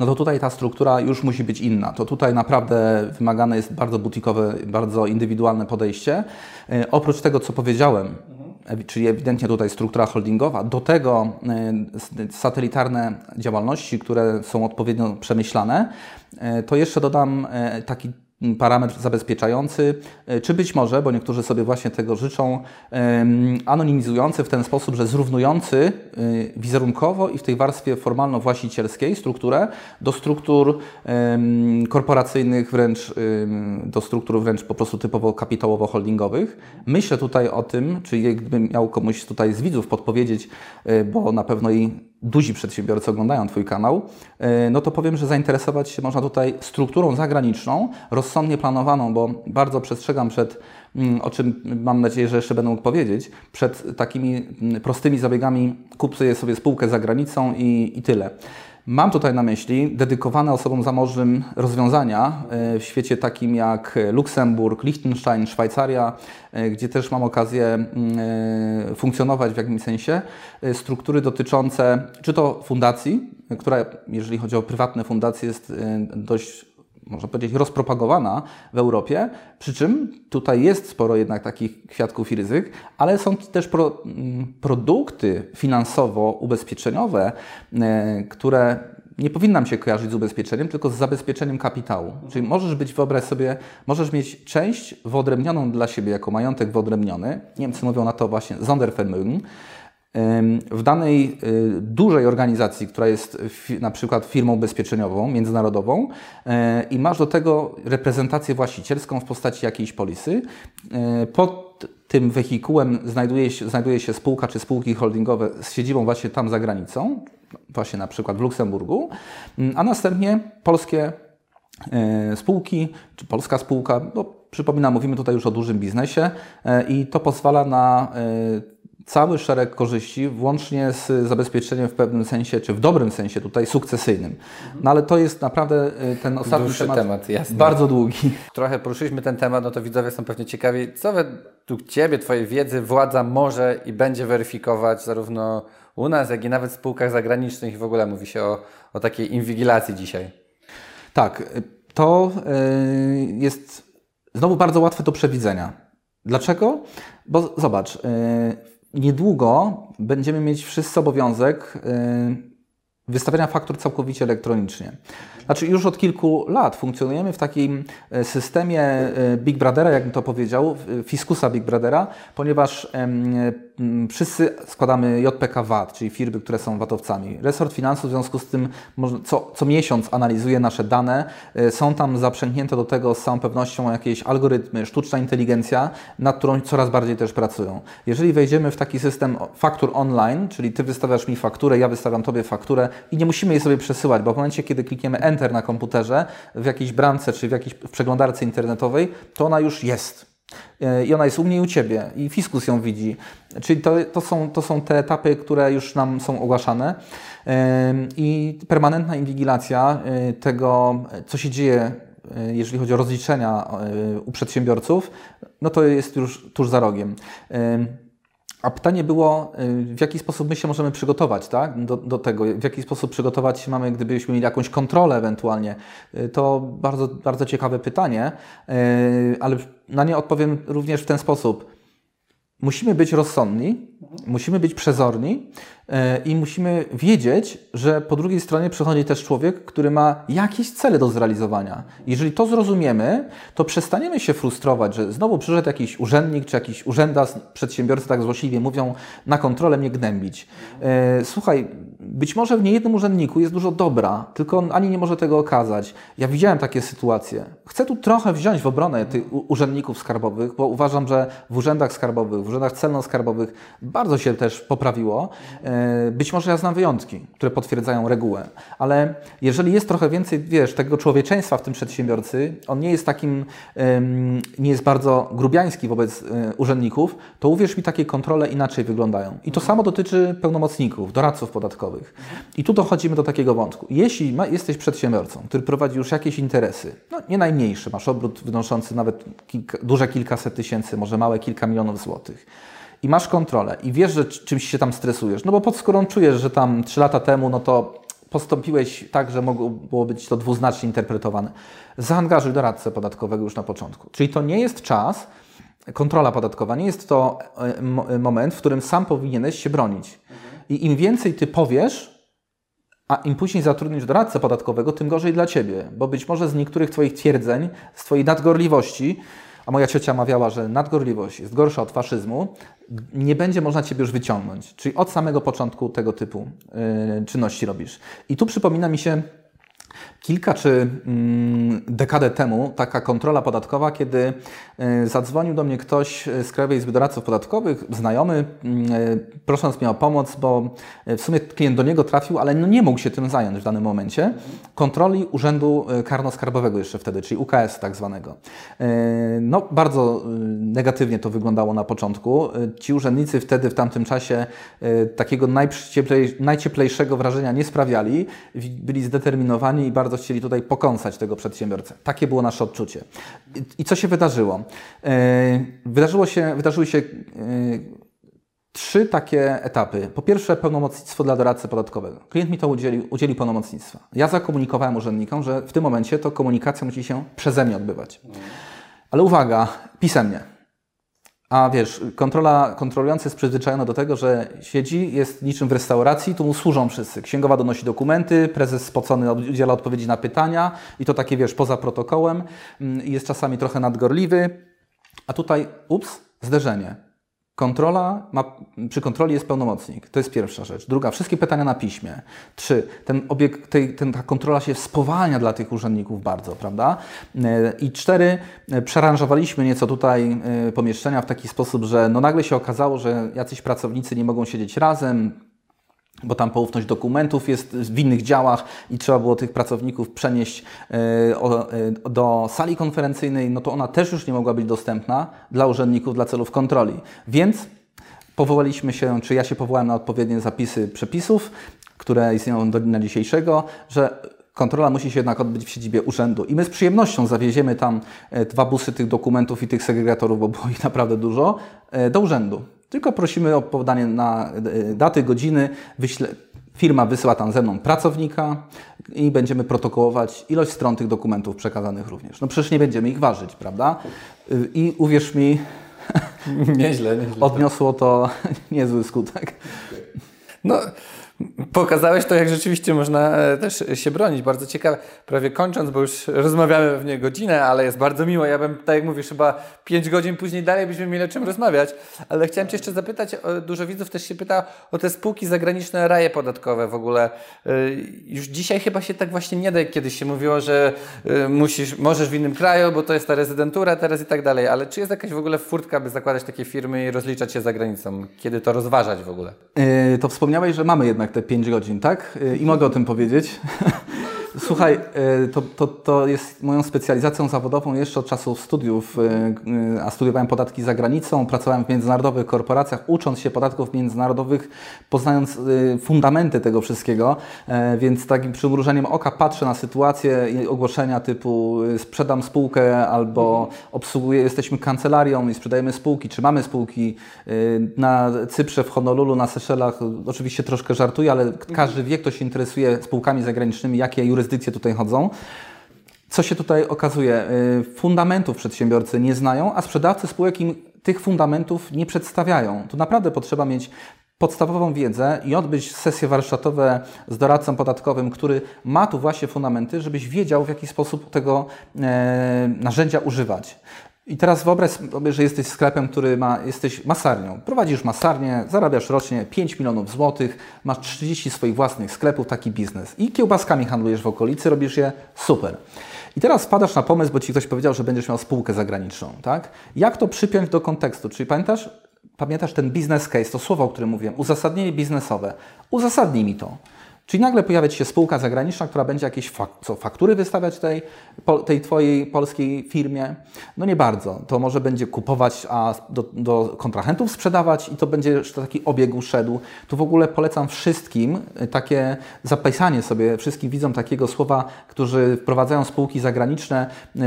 no to tutaj ta struktura już musi być inna. To tutaj naprawdę wymagane jest bardzo butikowe, bardzo indywidualne podejście. E, oprócz tego, co powiedziałem, czyli ewidentnie tutaj struktura holdingowa, do tego e, satelitarne działalności, które są odpowiednio przemyślane, e, to jeszcze dodam taki parametr zabezpieczający, e, czy być może, bo niektórzy sobie właśnie tego życzą, anonimizujący w ten sposób, że zrównujący e, wizerunkowo i w tej warstwie formalno-właścicielskiej strukturę do struktur korporacyjnych, wręcz do struktur wręcz po prostu typowo kapitałowo-holdingowych. Myślę tutaj o tym, czy jakbym miał komuś tutaj z widzów podpowiedzieć, e, bo na pewno i duzi przedsiębiorcy oglądają Twój kanał, e, no to powiem, że zainteresować się można tutaj strukturą zagraniczną, rozsądnie planowaną, bo bardzo przestrzegam przed, mm, o czym mam nadzieję, że jeszcze będę mógł powiedzieć, przed takimi mm, prostymi zabiegami kupuję sobie spółkę za granicą i, i tyle. Mam tutaj na myśli dedykowane osobom zamożnym rozwiązania e, w świecie takim jak Luksemburg, Liechtenstein, Szwajcaria, e, gdzie też mam okazję mm, e, funkcjonować w jakimś sensie, struktury dotyczące czy to fundacji, która jeżeli chodzi o prywatne fundacje jest dość można powiedzieć, rozpropagowana w Europie, przy czym tutaj jest sporo jednak takich kwiatków i ryzyk, ale są też pro, mm, produkty finansowo-ubezpieczeniowe, e, które nie powinnam się kojarzyć z ubezpieczeniem, tylko z zabezpieczeniem kapitału. Czyli możesz być, wyobraź sobie, możesz mieć część wyodrębnioną dla siebie jako majątek wyodrębniony. Niemcy mówią na to właśnie Sondervermögen w danej y, dużej organizacji, która jest na przykład firmą ubezpieczeniową, międzynarodową e, i masz do tego reprezentację właścicielską w postaci jakiejś polisy, e, pod tym wehikułem znajduje się, znajduje się spółka czy spółki holdingowe z siedzibą właśnie tam za granicą, właśnie na przykład w Luksemburgu, a następnie polskie e, spółki, czy polska spółka, bo przypominam, mówimy tutaj już o dużym biznesie i to pozwala na cały szereg korzyści, włącznie z zabezpieczeniem w pewnym sensie, czy w dobrym sensie tutaj sukcesyjnym. No ale to jest naprawdę y, ten ostatni Dłuższy temat, temat jasne. bardzo długi. Trochę poruszyliśmy ten temat, no to widzowie są pewnie ciekawi, co według Ciebie, Twojej wiedzy władza może i będzie weryfikować zarówno u nas, jak i nawet w spółkach zagranicznych i w ogóle mówi się o, o takiej inwigilacji dzisiaj. Tak, to y, jest znowu bardzo łatwe do przewidzenia. Dlaczego? Bo zobacz, y, niedługo będziemy mieć wszyscy obowiązek y, wystawiania faktur całkowicie elektronicznie. Znaczy już od kilku lat funkcjonujemy w takim y, systemie y, Big Brothera, jakbym to powiedział, fiskusa Big Brothera, ponieważ wszyscy składamy JPK VAT, czyli firmy, które są VAT-owcami. Resort Finansów w związku z tym co, co miesiąc analizuje nasze dane. Y, są tam zaprzęgnięte do tego z całą pewnością jakieś algorytmy, sztuczna inteligencja, nad którą coraz bardziej też pracują. Jeżeli wejdziemy w taki system faktur online, czyli Ty wystawiasz mi fakturę, ja wystawiam Tobie fakturę i nie musimy jej sobie przesyłać, bo w momencie, kiedy klikniemy Enter na komputerze w jakiejś bramce czy w jakiejś przeglądarce internetowej, to ona już jest. E, I ona jest u mnie i u Ciebie i fiskus ją widzi. Czyli to, to, są, to są te etapy, które już nam są ogłaszane e, i permanentna inwigilacja e, tego, co się dzieje, jeżeli chodzi o rozliczenia u przedsiębiorców, no to jest już tuż za rogiem. A pytanie było, y, w jaki sposób my się możemy przygotować tak? do, do tego, w jaki sposób przygotować się mamy, gdybyśmy mieli jakąś kontrolę ewentualnie. Y, to bardzo, bardzo ciekawe pytanie, y, ale na nie odpowiem również w ten sposób. Musimy być rozsądni, musimy być przezorni i musimy wiedzieć, że po drugiej stronie przychodzi też człowiek, który ma jakieś cele do zrealizowania. Jeżeli to zrozumiemy, to przestaniemy się frustrować, że znowu przyszedł jakiś urzędnik czy jakiś urzędas, przedsiębiorcy tak złośliwie mówią, na kontrolę mnie gnębić. E, słuchaj, być może w niejednym urzędniku jest dużo dobra, tylko on ani nie może tego okazać. Ja widziałem takie sytuacje. Chcę tu trochę wziąć w obronę tych urzędników skarbowych, bo uważam, że w urzędach skarbowych, w urzędach celno-skarbowych bardzo się też poprawiło. E, być może ja znam wyjątki, które potwierdzają regułę, ale jeżeli jest trochę więcej, wiesz, tego człowieczeństwa w tym przedsiębiorcy, on nie jest takim, nie jest bardzo grubiański wobec e, urzędników, to uwierz mi, takie kontrole inaczej wyglądają. I to samo dotyczy pełnomocników, doradców podatkowych. I tu dochodzimy do takiego wątku. Jeśli ma, jesteś przedsiębiorcą, który prowadzi już jakieś interesy, no nie najmniejsze, masz obrót wynoszący nawet kilka, duże kilkaset tysięcy, może małe kilka milionów złotych, i masz kontrolę i wiesz, że czymś się tam stresujesz, no bo pod skórą czujesz, że tam 3 lata temu, no to postąpiłeś tak, że mogło być to dwuznacznie interpretowane. Zaangażuj doradcę podatkowego już na początku. Czyli to nie jest czas, kontrola podatkowa, nie jest to e, moment, w którym sam powinieneś się bronić. I im więcej ty powiesz, a im później zatrudnisz doradcę podatkowego, tym gorzej dla ciebie, bo być może z niektórych Twoich twierdzeń, z Twojej nadgorliwości, a moja ciocia mawiała, że nadgorliwość jest gorsza od faszyzmu, nie będzie można Ciebie już wyciągnąć. Czyli od samego początku tego typu yy, czynności robisz. I tu przypomina mi się kilka czy mm, dekadę temu taka kontrola podatkowa, kiedy y, zadzwonił do mnie ktoś z Krajowej Izby Doradców Podatkowych, znajomy, y, prosząc mnie o pomoc, bo w sumie klient do niego trafił, ale no nie mógł się tym zająć w danym momencie. Kontroli Urzędu Karno-Skarbowego jeszcze wtedy, czyli UKS tak zwanego. Y, no bardzo negatywnie to wyglądało na początku. Ci urzędnicy wtedy w tamtym czasie takiego najcieplejszego wrażenia nie sprawiali. Byli zdeterminowani i bardzo chcieli tutaj pokąsać tego przedsiębiorcę. Takie było nasze odczucie. I, i co się wydarzyło? E, wydarzyło się, wydarzyły się e, trzy takie etapy. Po pierwsze, pełnomocnictwo dla doradcy podatkowego. Klient mi to udzielił, udzielił pełnomocnictwa. Ja zakomunikowałem urzędnikom, że w tym momencie to komunikacja musi się przeze mnie odbywać. Ale uwaga, pisemnie. A wiesz, kontrola, kontrolujący jest przyzwyczajony do tego, że siedzi, jest niczym w restauracji, tu mu służą wszyscy. Księgowa donosi dokumenty, prezes spocony udziela odpowiedzi na pytania i to takie, wiesz, poza protokołem. Mm, jest czasami trochę nadgorliwy. A tutaj, ups, zderzenie. Kontrola ma, przy kontroli jest pełnomocnik. To jest pierwsza rzecz. Druga, wszystkie pytania na piśmie. Trzy, ten obiekt, ten, ta kontrola się spowalnia dla tych urzędników bardzo, prawda? E, I cztery, e, przeranżowaliśmy nieco tutaj e, pomieszczenia w taki sposób, że no nagle się okazało, że jacyś pracownicy nie mogą siedzieć razem, bo tam poufność dokumentów jest w innych działach i trzeba było tych pracowników przenieść e, e, do sali konferencyjnej, no to ona też już nie mogła być dostępna dla urzędników dla celów kontroli. Więc powołaliśmy się, czy ja się powołałem na odpowiednie zapisy przepisów, które istnieją do dnia dzisiejszego, że kontrola musi się jednak odbyć w siedzibie urzędu. I my z przyjemnością zawieziemy tam e, dwa busy tych dokumentów i tych segregatorów, bo było ich naprawdę dużo, do urzędu. Tylko prosimy o podanie na e, daty, godziny. Wyśle, firma wysyła tam ze mną pracownika i będziemy protokołować ilość stron tych dokumentów przekazanych również. No przecież nie będziemy ich ważyć, prawda? I uwierz mi, [laughs] nieźle, nieźle. odniosło to [laughs] niezły skutek. No, Pokazałeś to, jak rzeczywiście można e, też się bronić. Bardzo ciekawe. Prawie kończąc, bo już rozmawiamy pewnie godzinę, ale jest bardzo miło. Ja bym, tak jak mówisz, chyba pięć godzin później dalej byśmy mieli o czym rozmawiać. Ale chciałem Cię jeszcze zapytać, dużo widzów też się pyta o te spółki zagraniczne, raje podatkowe w ogóle. E, już dzisiaj chyba się tak właśnie nie da, jak kiedyś się mówiło, że e, musisz, możesz w innym kraju, bo to jest ta rezydentura teraz i tak dalej. Ale czy jest jakaś w ogóle furtka, by zakładać takie firmy i rozliczać się za granicą? Kiedy to rozważać w ogóle? to wspomniałeś, że mamy jednak te 5 godzin, tak? I mogę o tym powiedzieć. [laughs] Słuchaj, e, to, to, to jest moją specjalizacją zawodową jeszcze od czasów studiów, e, e, a studiowałem podatki za granicą, pracowałem w międzynarodowych korporacjach, ucząc się podatków międzynarodowych, poznając fundamenty tego wszystkiego, więc takim przymrużeniem oka patrzę na sytuację i ogłoszenia typu sprzedam spółkę albo obsługuję, jesteśmy kancelarią i sprzedajemy spółki, czy mamy spółki na Cyprze, w Honolulu, na Seszelach, oczywiście troszkę żartuję, ale każdy wie, kto się interesuje spółkami zagranicznymi, jakie jurysdykcje jurysdykcje tutaj chodzą. Co się tutaj okazuje? Y, fundamentów przedsiębiorcy nie znają, a sprzedawcy spółek im tych fundamentów nie przedstawiają. Tu naprawdę potrzeba mieć podstawową wiedzę i odbyć sesje warsztatowe z doradcą podatkowym, który ma tu właśnie fundamenty, żebyś wiedział, w jaki sposób tego e, narzędzia używać. I teraz wyobraź sobie, że jesteś sklepem, który ma, jesteś masarnią. Prowadzisz masarnię, zarabiasz rocznie 5 milionów złotych, masz 30 swoich własnych sklepów, taki biznes. I kiełbaskami handlujesz w okolicy, robisz je super. I teraz wpadasz na pomysł, bo ci ktoś powiedział, że będziesz miał spółkę zagraniczną, tak? Jak to przypiąć do kontekstu? Czyli pamiętasz, pamiętasz ten business case, to słowo, o którym mówiłem, uzasadnienie biznesowe. Uzasadnij mi to. Czyli nagle pojawia Ci się spółka zagraniczna, która będzie jakieś fak co, faktury wystawiać tej, tej Twojej polskiej firmie? No nie bardzo. To może będzie kupować, a do, do kontrahentów sprzedawać i to będzie taki obieg szedł. Tu w ogóle polecam wszystkim y, takie zapisanie sobie, wszystkim widzom takiego słowa, którzy wprowadzają spółki zagraniczne y,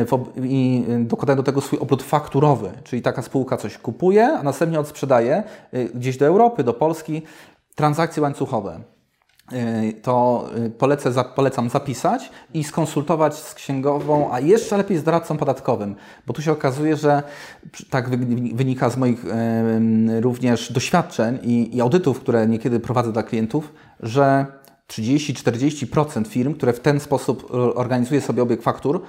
i y, dokładają do tego swój obrót fakturowy. Czyli taka spółka coś kupuje, a następnie odsprzedaje gdzieś do Europy, do Polski. Transakcje łańcuchowe. Y, to y, polecę, polecam zapisać i skonsultować z księgową, a jeszcze lepiej z doradcą podatkowym, bo tu się okazuje, że tak wynika z moich również doświadczeń i, audytów, które niekiedy prowadzę dla klientów, że 30-40% firm, które w ten sposób organizuje sobie obieg faktur,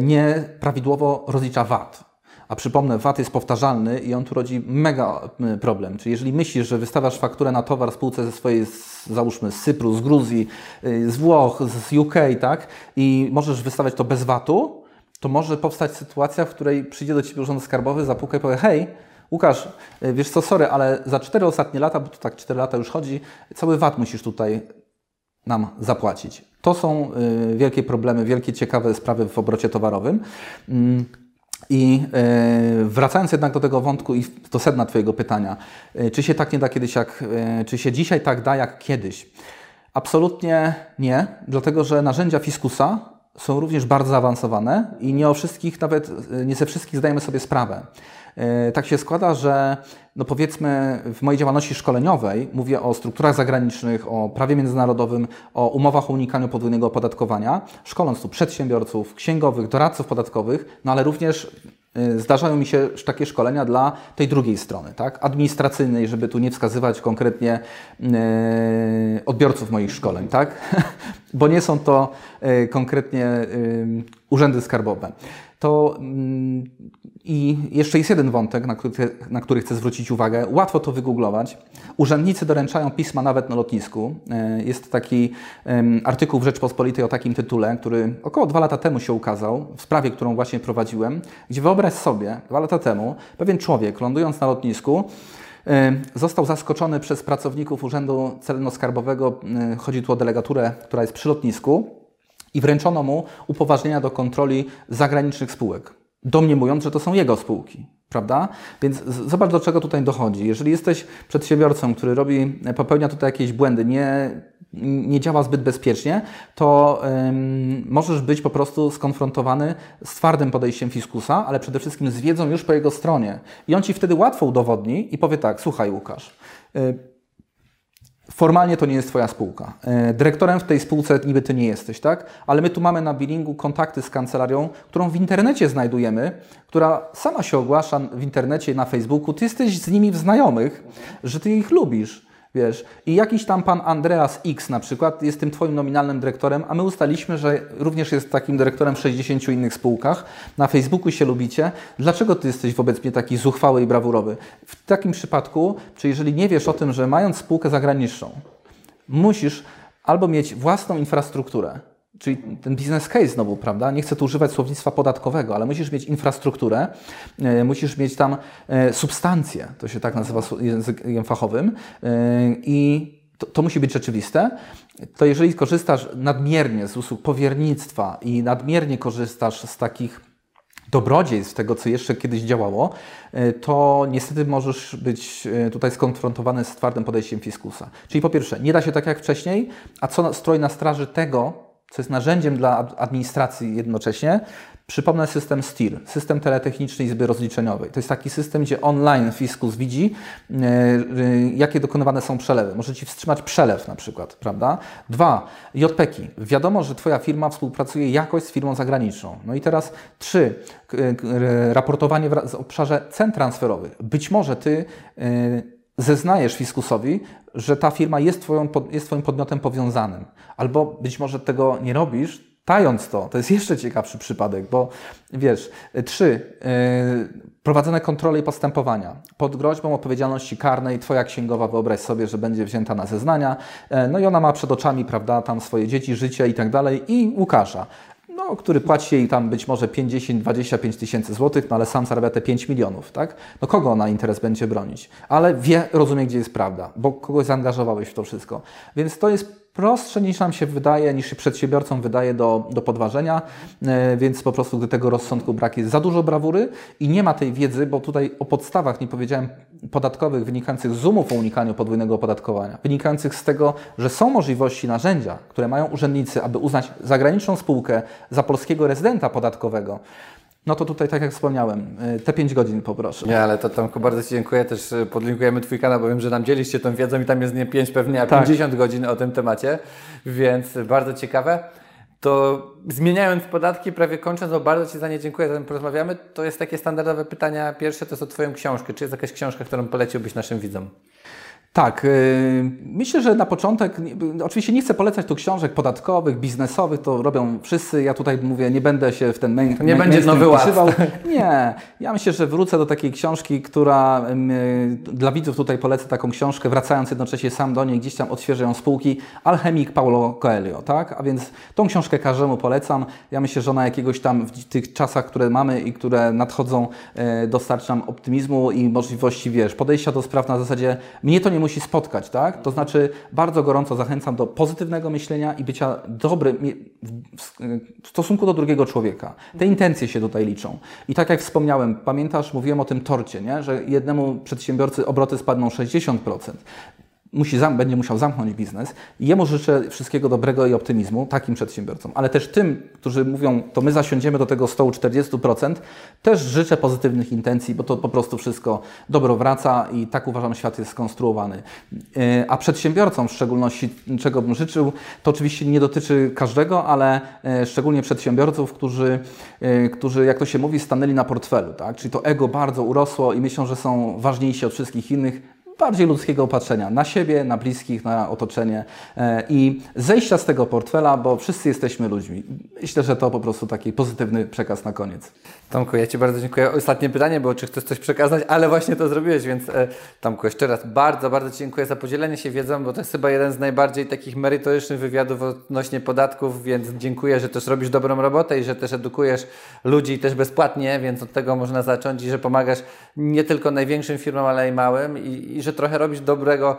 nieprawidłowo rozlicza VAT. A przypomnę, VAT jest powtarzalny i on tu rodzi mega problem. Czyli jeżeli myślisz, że wystawiasz fakturę na towar spółce ze swojej, załóżmy, z Cypru, z Gruzji, y, z Włoch, z UK, tak, i możesz wystawiać to bez VAT-u, to może powstać sytuacja, w której przyjdzie do Ciebie urząd skarbowy, zapuka i powie, hej, Łukasz, y, wiesz co, sorry, ale za cztery ostatnie lata, bo to tak cztery lata już chodzi, cały VAT musisz tutaj nam zapłacić. To są y, wielkie problemy, wielkie ciekawe sprawy w obrocie towarowym. I e, wracając jednak do tego wątku i do sedna Twojego pytania, e, czy się tak nie da kiedyś jak, e, czy się dzisiaj tak da jak kiedyś? Absolutnie nie, dlatego że narzędzia fiskusa są również bardzo zaawansowane i nie o wszystkich, nawet nie ze wszystkich zdajemy sobie sprawę. Tak się składa, że no powiedzmy w mojej działalności szkoleniowej mówię o strukturach zagranicznych, o prawie międzynarodowym, o umowach o unikaniu podwójnego opodatkowania, szkoląc tu przedsiębiorców, księgowych, doradców podatkowych, no ale również y, zdarzają mi się takie szkolenia dla tej drugiej strony, tak? administracyjnej, żeby tu nie wskazywać konkretnie yy, odbiorców moich szkoleń, tak? [laughs] bo nie są to konkretnie urzędy skarbowe to mm, i jeszcze jest jeden wątek, na który, na który chcę zwrócić uwagę. Łatwo to wygooglować. Urzędnicy doręczają pisma nawet na lotnisku. E, jest taki artykuł w Rzeczpospolitej o takim tytule, który około dwa lata temu się ukazał, w sprawie, którą właśnie prowadziłem, gdzie wyobraź sobie, dwa lata temu, pewien człowiek lądując na lotnisku, e, Został zaskoczony przez pracowników Urzędu Celno-Skarbowego. E, chodzi tu o delegaturę, która jest przy lotnisku i wręczono mu upoważnienia do kontroli zagranicznych spółek, domniemując, że to są jego spółki. Prawda? Więc zobacz, do czego tutaj dochodzi. Jeżeli jesteś przedsiębiorcą, który robi, popełnia tutaj jakieś błędy, nie, nie działa zbyt bezpiecznie, to ym, możesz być po prostu skonfrontowany z twardym podejściem fiskusa, ale przede wszystkim z wiedzą już po jego stronie. I on ci wtedy łatwo udowodni i powie tak: Słuchaj, Łukasz. Yy, Formalnie to nie jest Twoja spółka. E, dyrektorem w tej spółce niby Ty nie jesteś, tak? Ale my tu mamy na billingu kontakty z kancelarią, którą w internecie znajdujemy, która sama się ogłasza w internecie, na Facebooku. Ty jesteś z nimi w znajomych, że Ty ich lubisz. Wiesz, i jakiś tam pan Andreas X na przykład jest tym twoim nominalnym dyrektorem, a my ustaliliśmy, że również jest takim dyrektorem w 60 innych spółkach. Na Facebooku się lubicie. Dlaczego ty jesteś wobec mnie taki zuchwały i brawurowy? W takim przypadku, czy jeżeli nie wiesz o tym, że mając spółkę zagraniczną, musisz albo mieć własną infrastrukturę, czyli ten business case znowu, prawda? Nie chcę tu używać słownictwa podatkowego, ale musisz mieć infrastrukturę, e, musisz mieć tam e, substancje, to się tak nazywa językiem fachowym e, i to, to, musi być rzeczywiste, to jeżeli korzystasz nadmiernie z usług powiernictwa i nadmiernie korzystasz z takich dobrodziejstw tego, co jeszcze kiedyś działało, to niestety możesz być tutaj skonfrontowany z twardym podejściem fiskusa. Czyli po pierwsze, nie da się tak jak wcześniej, a co stroi na straży tego, co jest narzędziem dla administracji jednocześnie. Przypomnę system STIR, system teletechniczny Izby Rozliczeniowej. To jest taki system, gdzie online fiskus widzi, e, e, jakie dokonywane są przelewy. Może Ci wstrzymać przelew na przykład, prawda? Dwa, JPEKi. Wiadomo, że Twoja firma współpracuje jakoś z firmą zagraniczną. No i teraz trzy, raportowanie w obszarze cen transferowych. Być może Ty e, zeznajesz fiskusowi, że ta firma jest, twoją, jest Twoim podmiotem powiązanym. Albo być może tego nie robisz, tając to. To jest jeszcze ciekawszy przypadek, bo wiesz, trzy, yy, prowadzone kontrole i postępowania. Pod groźbą odpowiedzialności karnej Twoja księgowa wyobraź sobie, że będzie wzięta na zeznania, yy, no i ona ma przed oczami, prawda, tam swoje dzieci, życie i tak dalej i Łukasza no, który płaci jej tam być może 50, 25 tysięcy złotych, no ale sam zarabia te 5 milionów, tak? No kogo ona interes będzie bronić? Ale wie, rozumie, gdzie jest prawda, bo kogoś zaangażowałeś w to wszystko. Więc to jest prostsze niż nam się wydaje, niż się przedsiębiorcom wydaje do, do podważenia, e, więc po prostu gdy tego rozsądku brak jest za dużo brawury i nie ma tej wiedzy, bo tutaj o podstawach nie powiedziałem podatkowych wynikających z umów o unikaniu podwójnego opodatkowania, wynikających z tego, że są możliwości narzędzia, które mają urzędnicy, aby uznać zagraniczną spółkę za polskiego rezydenta podatkowego. No to tutaj, tak jak wspomniałem, y, te 5 godzin poproszę. Nie, ale to Tomku bardzo Ci dziękuję. Też y, podlinkujemy Twój kanał, bo wiem, że nam dzieliście tą wiedzą i tam jest nie 5 pewnie, a tak. 50 godzin o tym temacie, więc bardzo ciekawe. To zmieniając podatki, prawie kończąc, bo bardzo Ci za nie dziękuję, zanim porozmawiamy, to jest takie standardowe pytania. Pierwsze to jest o Twoją książkę. Czy jest jakaś książka, którą poleciłbyś naszym widzom? Tak, y, myślę, że na początek, oczywiście nie chcę polecać tu książek podatkowych, biznesowych, to robią wszyscy. Ja tutaj mówię, nie będę się w ten main, Nie będzie nowy ład. [laughs] Nie, ja myślę, że wrócę do takiej książki, która dla widzów tutaj polecę taką książkę, wracając jednocześnie sam do niej, gdzieś tam odświeżę ją spółki, Alchemik Paulo Coelho, tak? A więc tą książkę każdemu polecam. Ja myślę, że ona jakiegoś tam w tych czasach, które mamy i które nadchodzą, e, dostarcza nam optymizmu i możliwości, wiesz, podejścia do spraw na zasadzie, mnie to nie musi spotkać, tak? To znaczy bardzo gorąco zachęcam do pozytywnego myślenia i bycia dobrym w stosunku do drugiego człowieka. Te intencje się tutaj liczą. I tak jak wspomniałem, pamiętasz, mówiłem o tym torcie, nie? że jednemu przedsiębiorcy obroty spadną 60% musi będzie musiał zamknąć biznes. I jemu życzę wszystkiego dobrego i optymizmu, takim przedsiębiorcom, ale też tym, którzy mówią, to my zasiądziemy do tego stołu 40%, też życzę pozytywnych intencji, bo to po prostu wszystko dobro wraca i tak uważam, świat jest skonstruowany. E, a przedsiębiorcom w szczególności, czego bym życzył, to oczywiście nie dotyczy każdego, ale e, szczególnie przedsiębiorców, którzy, e, którzy jak to się mówi, stanęli na portfelu, tak? czyli to ego bardzo urosło i myślą, że są ważniejsi od wszystkich innych, bardziej ludzkiego opatrzenia na siebie, na bliskich, na otoczenie e, i zejścia z tego portfela, bo wszyscy jesteśmy ludźmi. Myślę, że to po prostu taki pozytywny przekaz na koniec. Tomku, ja Ci bardzo dziękuję. Ostatnie pytanie było, czy chcesz coś przekazać, ale właśnie to zrobiłeś, więc e, Tomku, jeszcze raz bardzo, bardzo Ci dziękuję za podzielenie się wiedzą, bo to jest chyba jeden z najbardziej takich merytorycznych wywiadów odnośnie podatków, więc dziękuję, że też robisz dobrą robotę i że też edukujesz ludzi też bezpłatnie, więc od tego można zacząć i że pomagasz nie tylko największym firmom, ale i małym i, i że trochę robisz dobrego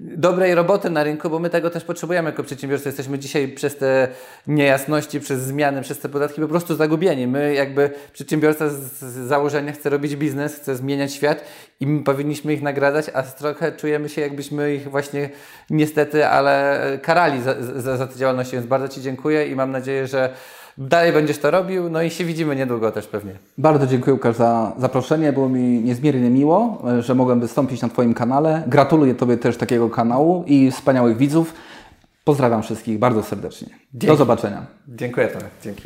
dobrej roboty na rynku, bo my tego też potrzebujemy jako przedsiębiorcy. Jesteśmy dzisiaj przez te niejasności, przez zmiany, przez te podatki po prostu zagubieni. My jakby przedsiębiorca z założenia chce robić biznes, chce zmieniać świat i my powinniśmy ich nagradzać, a trochę czujemy się jakbyśmy ich właśnie niestety, ale karali za, za, za te działalności. Więc bardzo Ci dziękuję i mam nadzieję, że dalej będziesz to robił, no i się widzimy niedługo też pewnie. Bardzo dziękuję Łukasz za zaproszenie, było mi niezmiernie miło, że mogłem wystąpić na Twoim kanale. Gratuluję Tobie też takiego kanału i wspaniałych widzów. Pozdrawiam wszystkich bardzo serdecznie. Dzięki. Do zobaczenia. Dziękuję Tobie. Dzięki.